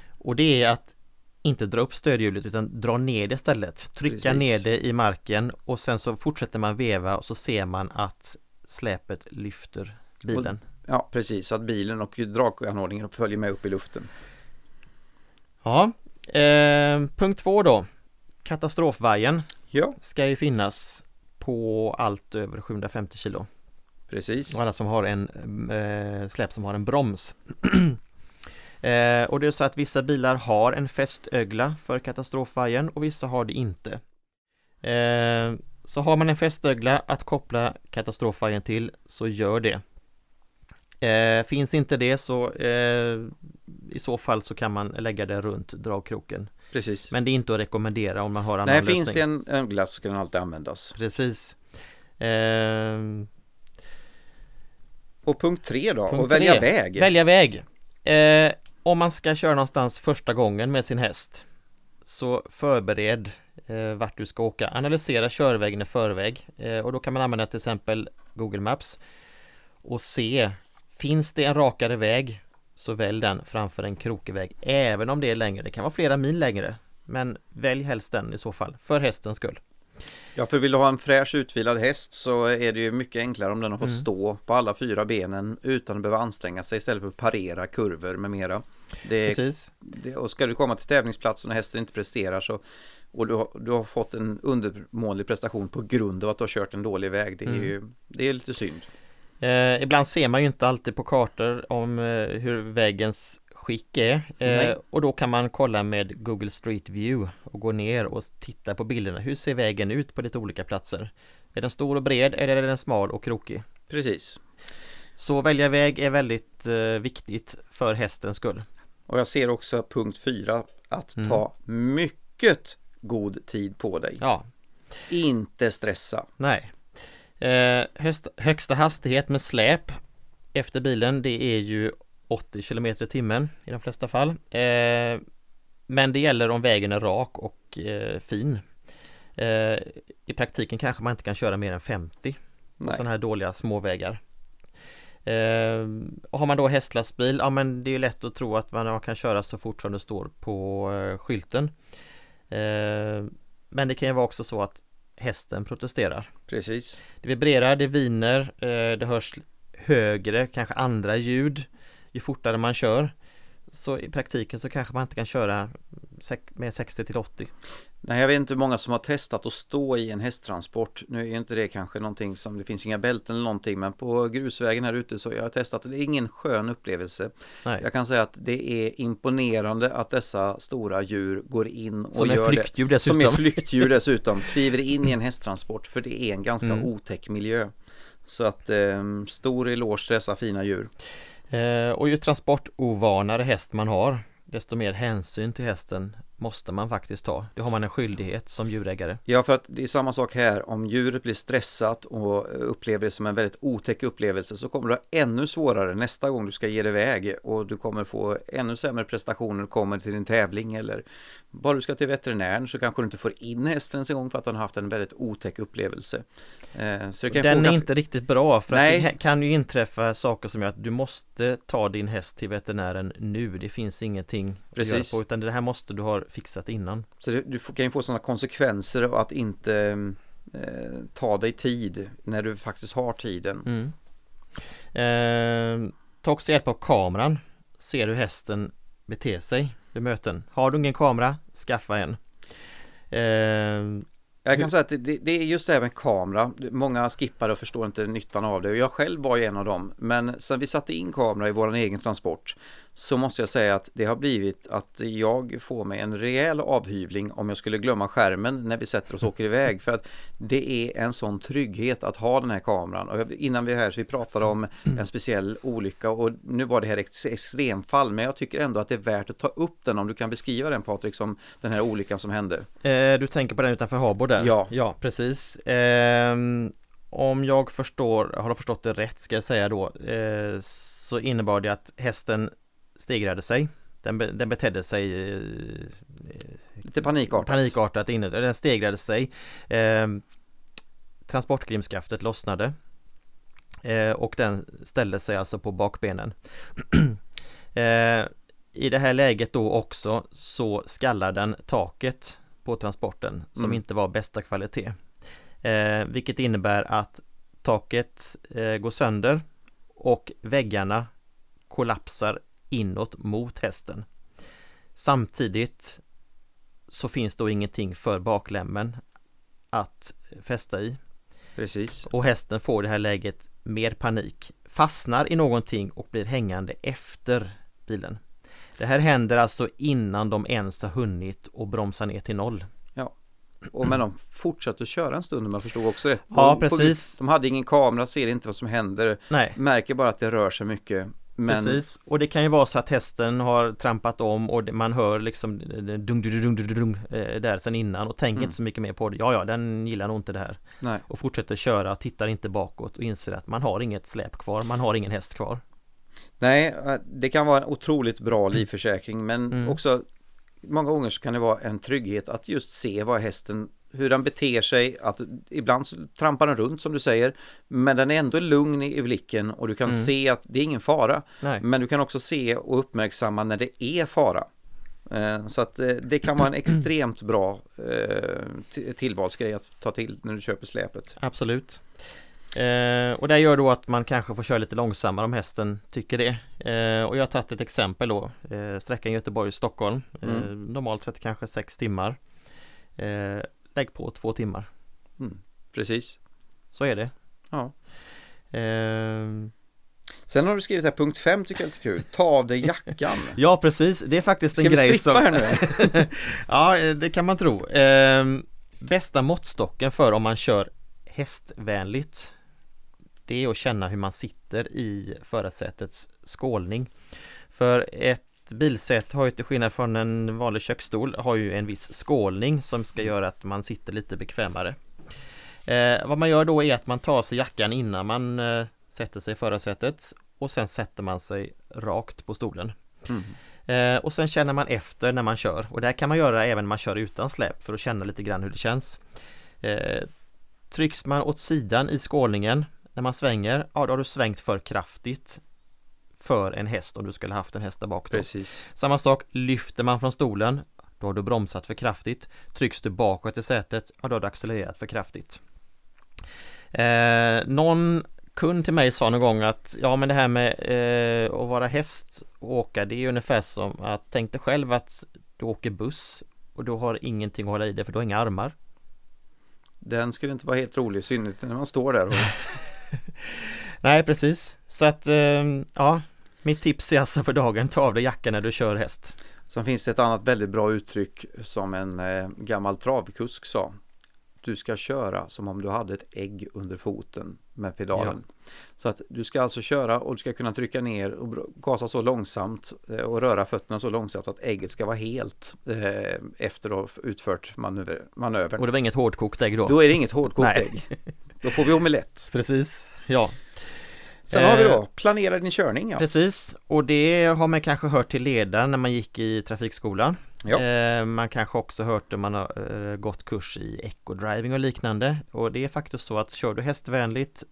Och det är att inte dra upp stödhjulet utan dra ner det istället. Trycka Precis. ner det i marken och sen så fortsätter man veva och så ser man att släpet lyfter bilen. Ja, precis, så att bilen och draganordningen följer med upp i luften. Ja, eh, punkt två då. Katastrofvajern Ja, ska ju finnas på allt över 750 kilo. precis. Och alla som har en eh, släp som har en broms. [clears throat] eh, och det är så att vissa bilar har en fästögla för katastrofvajern och vissa har det inte. Eh, så har man en fästögla att koppla katastrofvajern till så gör det. Eh, finns inte det så eh, i så fall så kan man lägga det runt dragkroken. Precis. Men det är inte att rekommendera om man har annan Nej, lösning. finns det en ögla så ska den alltid användas. Precis. Ehm, Och punkt tre då, Punkt och välja tre. väg. Välja väg. Eh, om man ska köra någonstans första gången med sin häst så förbered eh, vart du ska åka. Analysera körvägen i förväg eh, och då kan man använda till exempel Google Maps och se Finns det en rakare väg så välj den framför en krokig väg även om det är längre. Det kan vara flera mil längre men välj helst den i så fall för hästens skull. Ja, för vill du ha en fräsch utvilad häst så är det ju mycket enklare om den har fått mm. stå på alla fyra benen utan att behöva anstränga sig istället för att parera kurvor med mera. Det, Precis. Det, och ska du komma till tävlingsplatsen och hästen inte presterar så och du har, du har fått en undermålig prestation på grund av att du har kört en dålig väg. Det är mm. ju det är lite synd. Eh, ibland ser man ju inte alltid på kartor om eh, hur vägens skick är eh, och då kan man kolla med Google Street View och gå ner och titta på bilderna. Hur ser vägen ut på lite olika platser? Är den stor och bred eller är den smal och krokig? Precis. Så välja väg är väldigt eh, viktigt för hästens skull. Och jag ser också punkt fyra att mm. ta mycket god tid på dig. Ja. Inte stressa. Nej. Eh, höst, högsta hastighet med släp efter bilen det är ju 80 km i timmen i de flesta fall. Eh, men det gäller om vägen är rak och eh, fin. Eh, I praktiken kanske man inte kan köra mer än 50 på sådana här dåliga småvägar. Eh, har man då hästlastbil, ja men det är lätt att tro att man kan köra så fort som det står på eh, skylten. Men det kan ju vara också så att hästen protesterar. Precis. Det vibrerar, det viner, eh, det hörs högre, kanske andra ljud ju fortare man kör. Så i praktiken så kanske man inte kan köra med 60 till 80. Nej, jag vet inte hur många som har testat att stå i en hästtransport. Nu är inte det kanske någonting som, det finns inga bälten eller någonting, men på grusvägen här ute så jag har testat och det är ingen skön upplevelse. Nej. Jag kan säga att det är imponerande att dessa stora djur går in och som gör flyktdjur det. Som är flyktdjur dessutom. Kliver in i en hästtransport för det är en ganska mm. otäck miljö. Så att eh, stor eloge till dessa fina djur. Eh, och ju transportovanare häst man har desto mer hänsyn till hästen måste man faktiskt ta. Det har man en skyldighet som djurägare. Ja, för att det är samma sak här. Om djuret blir stressat och upplever det som en väldigt otäck upplevelse så kommer du ha ännu svårare nästa gång du ska ge dig iväg och du kommer få ännu sämre prestationer kommer till din tävling eller bara du ska till veterinären så kanske du inte får in hästen ens en gång för att har haft en väldigt otäck upplevelse. Eh, så den är ganska... inte riktigt bra för Nej. att det kan ju inträffa saker som gör att du måste ta din häst till veterinären nu. Det finns ingenting Precis. att göra på utan det här måste du ha fixat innan. Så du, du kan ju få sådana konsekvenser av att inte eh, ta dig tid när du faktiskt har tiden. Mm. Eh, ta också hjälp av kameran. Ser hur hästen beter sig vid möten. Har du ingen kamera, skaffa en. Eh, jag kan säga att det, det, är just det här med kamera. Många skippar och förstår inte nyttan av det. Jag själv var ju en av dem. Men sen vi satte in kamera i vår egen transport så måste jag säga att det har blivit att jag får mig en rejäl avhyvling om jag skulle glömma skärmen när vi sätter oss och åker iväg. För att det är en sån trygghet att ha den här kameran. Och innan vi är här så vi pratade om en speciell olycka och nu var det här ett extremfall. Men jag tycker ändå att det är värt att ta upp den om du kan beskriva den Patrik som den här olyckan som hände. Eh, du tänker på den utanför Habo där? Ja. Ja, precis. Eh, om jag förstår, har förstått det rätt ska jag säga då, eh, så innebar det att hästen stegrade sig. Den, den betedde sig eh, Lite panikartat. Panikartat inne. Den stegrade sig. Eh, transportgrimskaftet lossnade. Eh, och den ställde sig alltså på bakbenen. [clears throat] eh, I det här läget då också så skallar den taket på transporten som mm. inte var bästa kvalitet. Eh, vilket innebär att taket eh, går sönder och väggarna kollapsar inåt mot hästen. Samtidigt så finns då ingenting för baklämmen att fästa i. Precis. Och hästen får i det här läget mer panik, fastnar i någonting och blir hängande efter bilen. Det här händer alltså innan de ens har hunnit och bromsa ner till noll. Ja, och men de fortsatte köra en stund om jag förstod också rätt. Ja, precis. De hade ingen kamera, ser inte vad som händer, Nej. märker bara att det rör sig mycket men... Precis, och det kan ju vara så att hästen har trampat om och man hör liksom dung, dung, dung, dung, dung, där sen innan och tänker mm. inte så mycket mer på det. Ja, ja, den gillar nog inte det här. Nej. Och fortsätter köra, tittar inte bakåt och inser att man har inget släp kvar, man har ingen häst kvar. Nej, det kan vara en otroligt bra livförsäkring men mm. också många gånger så kan det vara en trygghet att just se vad hästen hur den beter sig, att ibland trampar den runt som du säger, men den är ändå lugn i, blicken och du kan Mm. se att det är ingen fara. Nej. Men du kan också se och uppmärksamma när det är fara. Eh, Så att eh, det kan vara en [clears throat] extremt bra eh, tillvalsgrej att ta till när du köper släpet. Absolut. Eh, och det gör då att man kanske får köra lite långsammare om hästen tycker det. Eh, och jag har tagit ett exempel då. Eh, sträckan Göteborg-Stockholm. Eh, Mm. normalt sett kanske sex timmar. Eh, lägg på två timmar. Mm, precis. Så är det. Ja. Eh, Sen har du skrivit här punkt 5 tycker jag är lite kul. Ta av dig jackan. [laughs] ja precis, det är faktiskt Ska en vi grej strippa som... här nu? [laughs] ja, det kan man tro. Bästa måttstocken för om man kör hästvänligt Det är att känna hur man sitter i förarsätets skålning. För ett bilsätt har ju till skillnad från en vanlig köksstol har ju en viss skålning som ska göra att man sitter lite bekvämare. Eh, vad man gör då är att man tar av sig jackan innan man eh, sätter sig i förarsätet och sen sätter man sig rakt på stolen. Mm. Eh, och sen känner man efter när man kör och det här kan man göra även när man kör utan släp för att känna lite grann hur det känns. Eh, trycks man åt sidan i skålningen när man svänger, ja då har du svängt för kraftigt för en häst om du skulle haft en häst där bak då. Precis. Samma sak, lyfter man från stolen, då har du bromsat för kraftigt. Trycks du bakåt i sätet, ja då har du accelererat för kraftigt. Eh, någon kund till mig sa någon gång att ja men det här med eh, att vara häst och åka det är ungefär som att tänk dig själv att du åker buss och du har ingenting att hålla i dig för du har inga armar. Den skulle inte vara helt rolig, i synnerhet när man står där och [laughs] [laughs] Nej precis, så att eh, ja mitt tips är alltså för dagen, ta av dig jackan när du kör häst. Sen finns det ett annat väldigt bra uttryck som en eh, gammal travkusk sa. Du ska köra som om du hade ett ägg under foten med pedalen. Så att du ska alltså köra och du ska kunna trycka ner och gasa så långsamt eh, och röra fötterna så långsamt att ägget ska vara helt eh, efter att ha utfört manöver, manövern. Och det var inget hårdkokt ägg då? Då är det inget hårdkokt Nej. ägg. [laughs] Då får vi omelett. Precis, ja. Sen har vi Eh, då planera din körning. Ja. Precis, och det har man kanske hört till leda när man gick i trafikskolan. Ja. Eh, man kanske också hört om man har eh, gått kurs i ecodriving och liknande. Och det är faktiskt så att kör du hästvänligt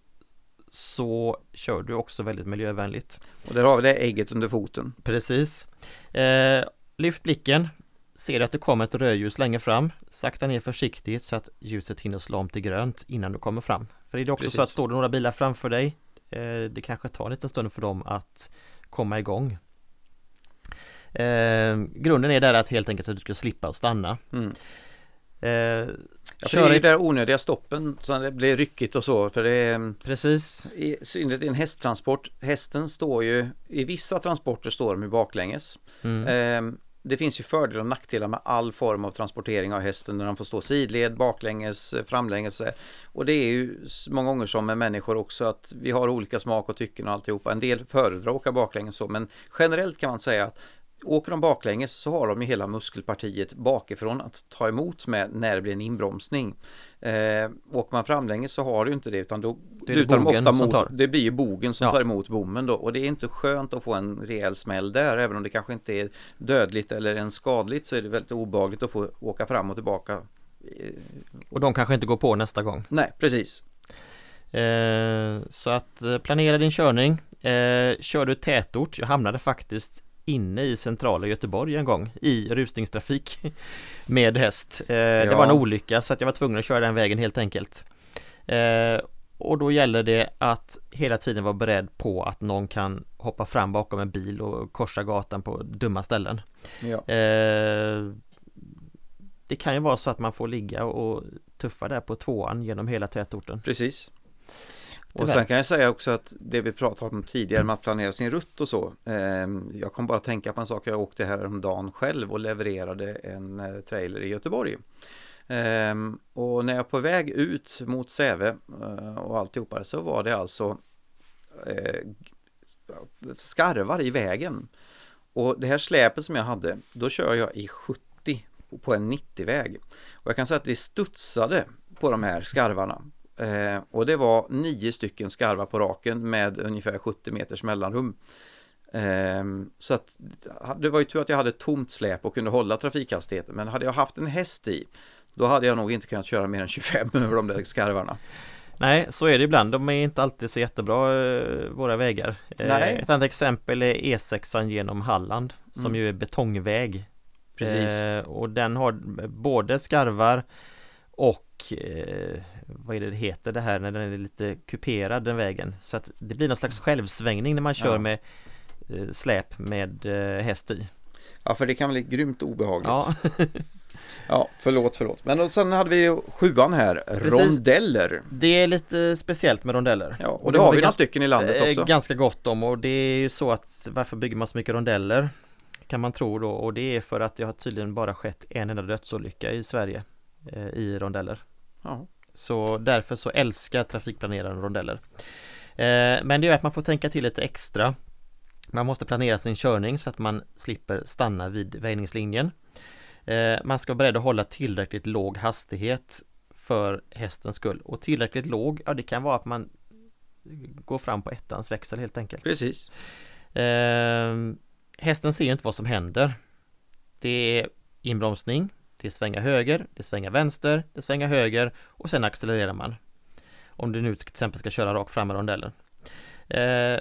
så kör du också väldigt miljövänligt. Och där har vi det ägget under foten. Precis. Eh, lyft blicken. Ser du att det kommer ett rödljus längre fram, sakta ner försiktigt så att ljuset hinner slå om till grönt innan du kommer fram. För det är också så Precis. att står det några bilar framför dig, eh, det kanske tar en liten stund för dem att komma igång. Eh, grunden är där att helt enkelt att du ska slippa att stanna. Mm. Eh, Ja, för det är i, där onödiga stoppen så det blir ryckigt och så för det är precis, i synnerhet i en hästtransport. Hästen står ju i vissa transporter står de ju baklänges. mm, Ehm, det finns ju fördelar och nackdelar med all form av transportering av hästen när han får stå sidled, baklänges, framlänges. Och det är ju många gånger som med människor också att vi har olika smak och tycken och alltihopa. En del föredrar att åka baklänges så men generellt kan man säga att Åker de baklänges så har de ju hela muskelpartiet bakifrån att ta emot med när det blir en inbromsning. Eh, åker man framlänges så har du inte det utan då Det lutar de ofta mot, tar. det blir ju bogen som Ja. tar emot bommen då och det är inte skönt att få en rejäl smäll där även om det kanske inte är dödligt eller ens skadligt så är det väldigt obehagligt att få åka fram och tillbaka. Eh, och de kanske inte går på nästa gång. Nej, precis. Eh, så att eh, planera din körning. Eh, kör du tätort, jag hamnade faktiskt inne i centrala Göteborg en gång i rusningstrafik [laughs] med häst. Eh, Det Ja. var en olycka så att jag var tvungen att köra den vägen helt enkelt. Eh, och då gäller det att hela tiden vara beredd på att någon kan hoppa fram bakom en bil och korsa gatan på dumma ställen. Ja. Eh, det kan ju vara så att man får ligga och tuffa där på tvåan genom hela tätorten. Precis. Och sen kan jag säga också att det vi pratade om tidigare med att planera sin rutt och så. Eh, jag kom bara tänka på en sak. Jag åkte här om dagen själv och levererade en eh, trailer i Göteborg. Eh, och när jag på väg ut mot Säve eh, och alltihopa så var det alltså eh, skarvar i vägen. Och det här släpet som jag hade, då kör jag i 70 på en 90-väg. Och jag kan säga att det studsade på de här skarvarna. Eh, och det var nio stycken skarvar på raken med ungefär 70 meters mellanrum. Ehm, så att det var ju tur att jag hade tomt släp och kunde hålla trafikhastigheten. Men hade jag haft en häst i, då hade jag nog inte kunnat köra mer än 25 [laughs] över de där skarvarna. Nej, så är det ibland. De är inte alltid så jättebra, eh, våra vägar. Eh, Nej. Ett annat exempel är E6 genom Halland, som Mm. ju är betongväg. Precis. Eh, och den har både skarvar och eh, vad är det det heter det här när den är lite kuperad den vägen. Så att det blir någon slags självsvängning när man kör Ja. med eh, släp med eh, häst i. Ja, för det kan bli grymt obehagligt. Ja, [laughs] Ja, förlåt, förlåt. Men och sen hade vi sjuan här, Precis. rondeller. det är lite speciellt med rondeller. Ja, och det har vi några stycken i landet Eh, också. Ganska gott om och det är ju så att varför bygger man så mycket rondeller? Kan man tro då och det är för att det har tydligen bara skett en enda dödsolycka i Sverige eh, i rondeller. Ja. Så därför så älskar trafikplaneraren rondeller. Eh, men det är att man får tänka till lite extra. Man måste planera sin körning så att man slipper stanna vid väjningslinjen. Eh, man ska vara beredd att hålla tillräckligt låg hastighet för hästens skull. Och tillräckligt låg, ja det kan vara att man går fram på ettans växel helt enkelt. Precis. Eh, hästen ser ju inte vad som händer. Det är inbromsning, det svänga höger, det svänga vänster, det svänga höger och sen accelererar man. Om du nu till exempel ska köra rakt fram i rondellen. Eh,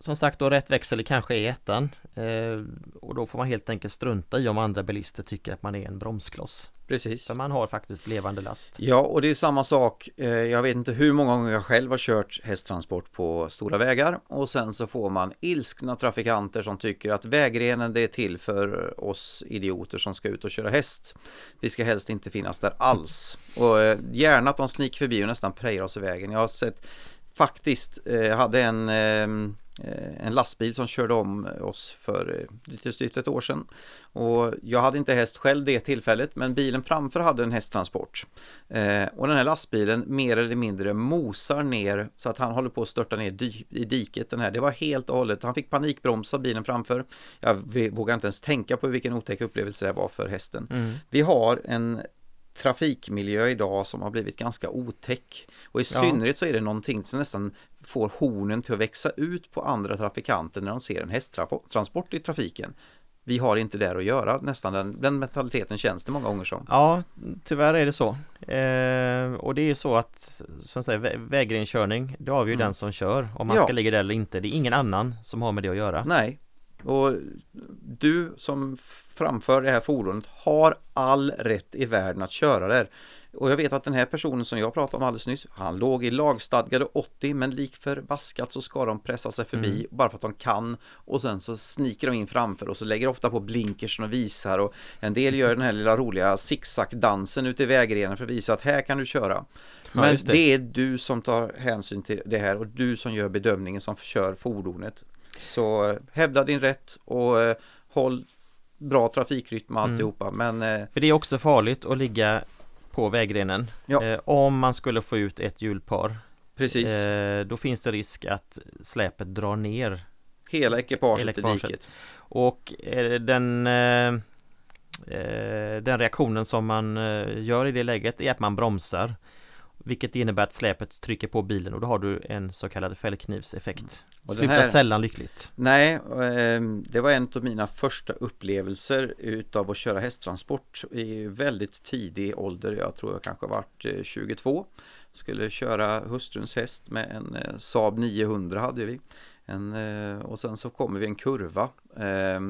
som sagt då rätt växel kanske är ettan eh, och då får man helt enkelt strunta i om andra bilister tycker att man är en bromskloss. Precis. För man har faktiskt levande last. Ja, och det är samma sak. Eh, Jag vet inte hur många gånger jag själv har kört hästtransport på stora vägar och sen så får man ilskna trafikanter som tycker att vägrenen det är till för oss idioter som ska ut och köra häst. Vi ska helst inte finnas där alls. Och eh, gärna att de sniker förbi och nästan prejar oss i vägen. Jag har sett faktiskt, eh, jag hade en ehm, eh, en lastbil som körde om oss för eh, lite styvt ett år sedan. Och jag hade inte häst själv det tillfället, men bilen framför hade en hästtransport. Eh, och den här lastbilen mer eller mindre mosar ner så att han håller på att störta ner i diket. Den här. Det var helt och hållet, han fick panikbromsa bilen framför. Jag vågar inte ens tänka på vilken otäck upplevelse det var för hästen. Mm. Vi har en trafikmiljö idag som har blivit ganska otäck. Och i Ja. synnerhet så är det någonting som nästan får hornen till att växa ut på andra trafikanter när de ser en hästtransport i trafiken. Vi har inte där att göra nästan, den, den mentaliteten känns det många gånger som. Ja, tyvärr är det så. Eh, och det är ju så att, som säger, vä- vägrenkörning, det avgör ju Mm. den som kör om man Ja. ska ligga där eller inte. Det är ingen annan som har med det att göra. Nej, och du som framför det här fordonet har all rätt i världen att köra där. Och jag vet att den här personen som jag pratade om alldeles nyss, han låg i lagstadgade 80 men lik förbaskat så ska de pressa sig förbi Mm. bara för att de kan och sen så sniker de in framför och så lägger ofta på blinkersen och visar och en del gör den här lilla roliga zigzag-dansen ute i vägrenen för att visa att här kan du köra. Ja, Men just det. det. är du som tar hänsyn till det här och du som gör bedömningen som kör fordonet. Så eh, hävda din rätt och eh, håll bra trafikrytm och Mm. alltihopa. Men eh, För det är också farligt att ligga på vägrenen. Ja. Eh, om man skulle få ut ett hjulpar, precis, eh, då finns det risk att släpet drar ner. hela ekipaget, hela i ekipaget. diket. Och eh, den, eh, eh, den reaktionen som man gör i det läget är att man bromsar. Vilket innebär att släpet trycker på bilen och då har du en så kallad fällknivseffekt. Den Slutar här- sällan lyckligt. Nej, eh, det var en av mina första upplevelser utav att köra hästtransport i väldigt tidig ålder. Jag tror jag kanske varit eh, 22. Skulle köra hustruns häst med en eh, Saab 900 hade vi. En, eh, och sen så kommer vi en kurva eh,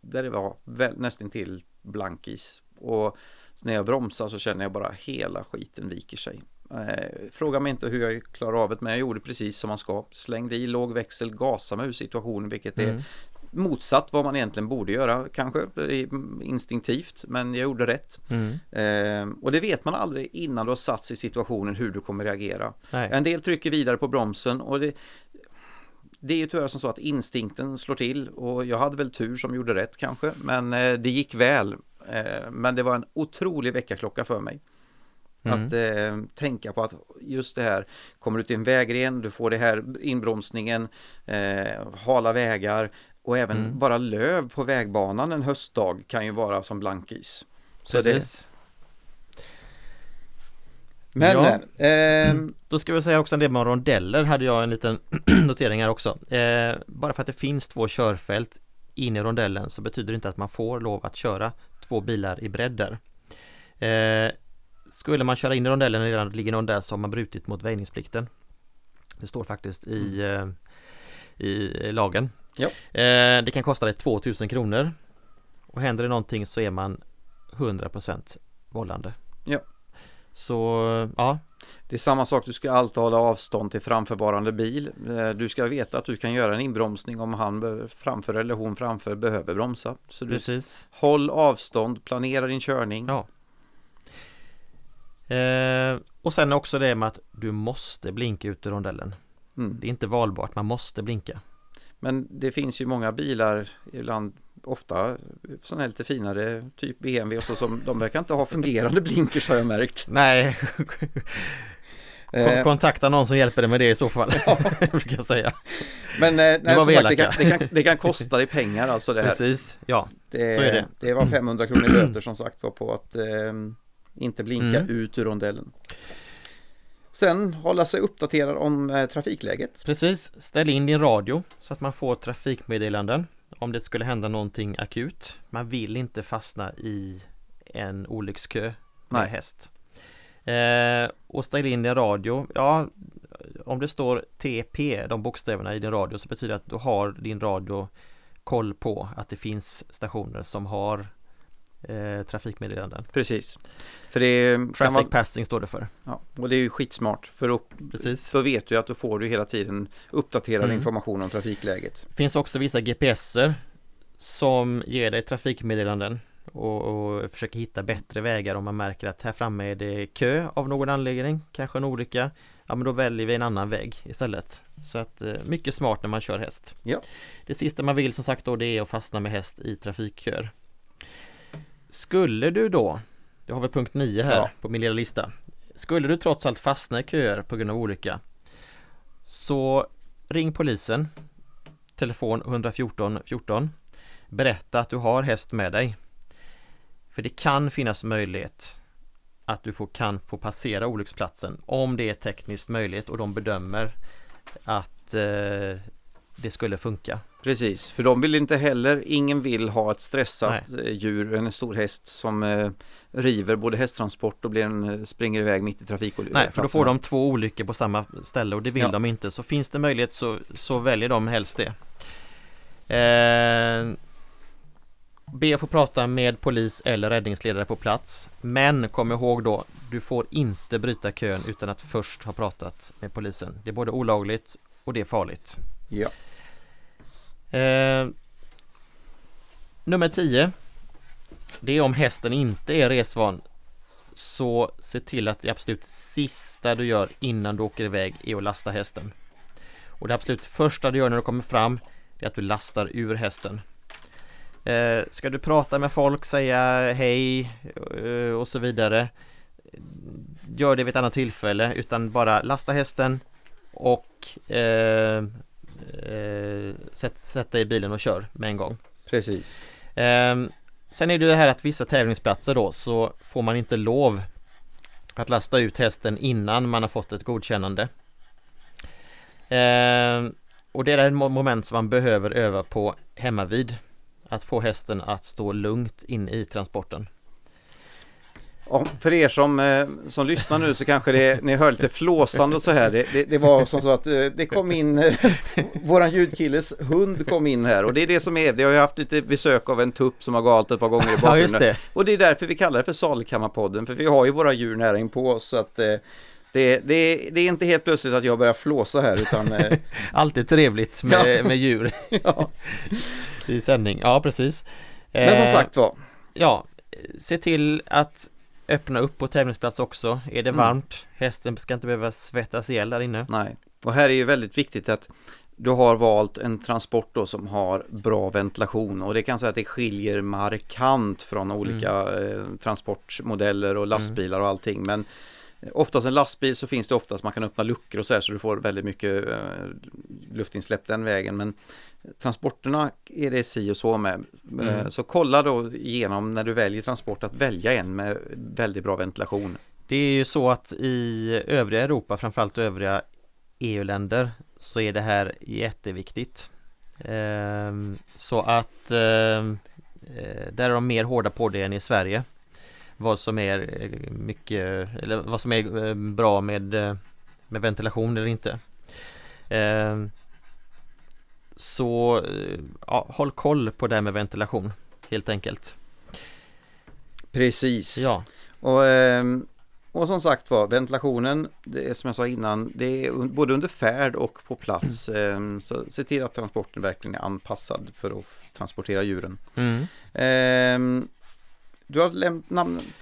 där det var nästan till blankis. Och när jag bromsar så känner jag bara hela skiten viker sig. Eh, fråga mig inte hur jag klarar av det men jag gjorde precis som man ska. Slängde i låg växel, gasade mig ur situationen vilket är Mm. motsatt vad man egentligen borde göra kanske instinktivt men jag gjorde rätt. Mm. Eh, och det vet man aldrig innan du har satt sig i situationen hur du kommer reagera. Nej. En del trycker vidare på bromsen och det, det är ju tyvärr som så att instinkten slår till och jag hade väl tur som gjorde rätt kanske men eh, det gick väl. Men det var en otrolig väckarklocka för mig. Mm. Att eh, tänka på att just det här, kommer du till en vägren, du får det här inbromsningen, eh, hala vägar och även Mm. bara löv på vägbanan en höstdag kan ju vara som blankis. Så det, Precis. Men, Ja. eh, Då ska vi säga också en del om rondeller hade jag en liten [clears throat] notering här också. Eh, bara för att det finns två körfält in i rondellen så betyder det inte att man får lov att köra två bilar i bredd där. Eh, skulle man köra in i rondellen redan ligger någon där så har brutit mot väjningsplikten. Det står faktiskt i, eh, i lagen. Ja. Eh, det kan kosta dig 2000 kronor och händer det någonting så är man 100% vållande. Ja. Så ja, Det är samma sak, du ska alltid hålla avstånd till framförvarande bil. Eh, Du ska veta att du kan göra en inbromsning om han framför eller hon framför behöver bromsa. Så du precis. håll avstånd, planera din körning. Ja. Eh, och sen också det med att du måste blinka ut ur rondellen. Mm. Det är inte valbart, man måste blinka. Men det finns ju många bilar, ibland ofta sådana här lite finare, typ BMW och så, som de verkar inte ha fungerande blinkers har jag märkt. Nej, Kon- Eh, kontakta någon som hjälper dig med det i så fall. [laughs] brukar jag säga. Men eh, nej, vi sagt, det, kan, det, kan, det kan kosta dig pengar alltså det här. Precis, ja. Det, Så är det. det var 500 kronor i böter [clears throat] som sagt var på att eh, inte blinka Mm. ut ur rondellen. Sen hålla sig uppdaterad om eh, trafikläget. Precis, ställ in din radio så att man får trafikmeddelanden om det skulle hända någonting akut. Man vill inte fastna i en olyckskö med Nej. häst. Eh, och ställ in din radio, ja om det står TP, de bokstäverna i din radio så betyder det att du har din radio koll på att det finns stationer som har eh, trafikmeddelanden. Precis. För det Traffic vara, passing står det för. ja, och det är ju skitsmart för då, Precis. vet du att du får du hela tiden uppdaterad Mm. information om trafikläget. Det finns också vissa GPSer som ger dig trafikmeddelanden och, och försöker hitta bättre vägar om man märker att här framme är det kö av någon anledning, kanske en olycka. Ja men då väljer vi en annan väg istället. Så att eh, mycket smart när man kör häst. Ja. Det sista man vill som sagt då det är att fastna med häst i trafikköer. Skulle du då, jag har väl punkt 9 här Ja. på min lilla lista. Skulle du trots allt fastna i köer på grund av olycka så ring polisen telefon 114 14 berätta att du har häst med dig för det kan finnas möjlighet att du får, kan få passera olycksplatsen om det är tekniskt möjligt och de bedömer att eh, det skulle funka. Precis, för de vill inte heller, ingen vill ha ett stressat eh, djur, en stor häst som eh, river både hästtransport och blir en, eh, springer iväg mitt i trafikolyckan. Nej, för då får de två olyckor på samma ställe och det vill Ja. de inte. Så finns det möjlighet så, så väljer de helst det. Eh, be att få prata med polis eller räddningsledare på plats. Men kom ihåg då, du får inte bryta kön utan att först ha pratat med polisen. Det är både olagligt och det är farligt. Ja. Eh, nummer 10 Det är om hästen inte är resvan. Så se till att det absolut sista du gör innan du åker iväg är att lasta hästen. Och det absolut första du gör när du kommer fram är att du lastar ur hästen. Eh, Ska du prata med folk, säga hej eh, och så vidare Gör det vid ett annat tillfälle utan bara lasta hästen och eh, eh, sätt, sätt dig i bilen och kör med en gång. Precis. Ehm, sen är det det här att vissa tävlingsplatser då så får man inte lov att lasta ut hästen innan man har fått ett godkännande. Ehm, och det är ett mo- moment som man behöver öva på hemma vid. Att få hästen att stå lugnt in i transporten. Ja, för er som, eh, som lyssnar nu så kanske det, ni hör lite flåsande och så här. Det, det, det var som så att eh, det kom in, eh, våran ljudkilles hund kom in här och det är det som är, det har ju haft lite besök av en tupp som har galt ett par gånger i Ja bakgrunden. det. Och det är därför vi kallar det för Salkammarpodden, för vi har ju våra djur nära inpå oss. Så att, det, det, det är inte helt plötsligt att jag börjar flåsa här utan [laughs] Alltid trevligt med, med djur [laughs] ja. i sändning. Ja precis. Men som sagt var, Ja, se till att öppna upp på tävlingsplats också. Är det Mm. varmt, hästen ska inte behöva svettas ihjäl där inne. nej. Och här är ju väldigt viktigt att du har valt en transport då som har bra ventilation och det kan säga att det skiljer markant från olika eh, transportmodeller och lastbilar och allting. Men oftast en lastbil så finns det oftast man kan öppna luckor och så här så du får väldigt mycket eh, luftinsläpp den vägen. Men transporterna är det si och så med. Eh, Mm. Så kolla då igenom när du väljer transport att välja en med väldigt bra ventilation. Det är ju så att i övriga Europa, framförallt övriga EU-länder, så är det här jätteviktigt. Ehm, så att ehm, eh, där är de mer hårda på det än i Sverige. Vad som är eh, mycket, eller vad som är bra med, med ventilation eller inte. Ehm, så ja, håll koll på det här med ventilation helt enkelt. Precis. Ja. Och, ehm, och som sagt var, ventilationen, det är som jag sa innan, det är både under färd och på plats. Mm. Så se till att transporten verkligen är anpassad för att transportera djuren. Mm. Ehm, du har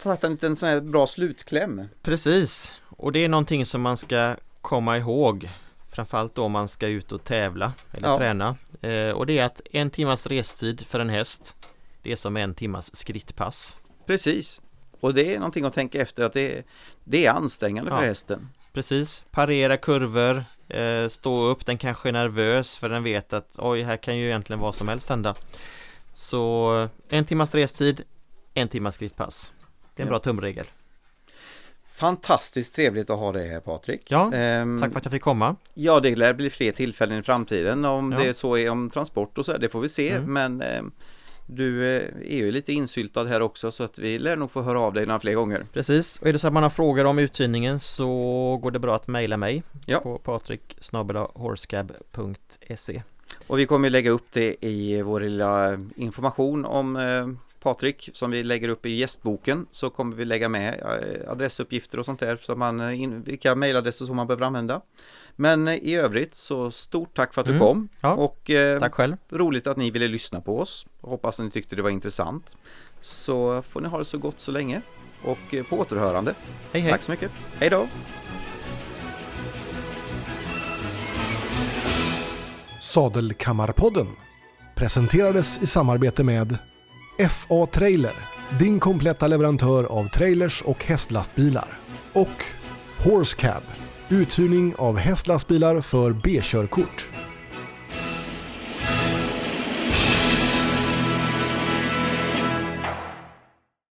tagit en liten sån här bra slutkläm. Precis, och det är någonting som man ska komma ihåg. Framförallt då om man ska ut och tävla eller ja. träna. Eh, och det är att en timmas restid för en häst, det är som en timmas skrittpass. Precis. Och det är någonting att tänka efter att det är, det är ansträngande ja, för hästen. Precis, parera kurvor, eh, stå upp, den kanske är nervös för den vet att oj, här kan ju egentligen vad som helst hända. Så en timmas restid, en timmas skrittpass. Det är en ja. bra tumregel. Fantastiskt trevligt att ha dig här Patrik. Ja, ehm, tack för att jag fick komma. Ja, det lär bli fler tillfällen i framtiden om ja. det så är om transport och så, det får vi se. Mm. Men eh, du eh, är ju lite insyltad här också så att vi lär nog få höra av dig några fler gånger. Precis, och är det så att man har frågor om uthyrningen så går det bra att mejla mig ja. på patrik.horscab.se Och vi kommer lägga upp det i vår lilla information om eh, Patrik som vi lägger upp i gästboken så kommer vi lägga med eh, adressuppgifter och sånt där så man, vilka mejladresser som man behöver använda. Men i övrigt så stort tack för att mm. du kom ja, och eh, tack själv. roligt att ni ville lyssna på oss. Hoppas att ni tyckte det var intressant. Så får ni ha det så gott så länge och eh, på återhörande. Hej hej. Tack så mycket. Hej då. Sadelkammarpodden presenterades i samarbete med FA Trailer, din kompletta leverantör av trailers och hästlastbilar. Och Horse Cab, uthyrning av hästlastbilar för B-körkort.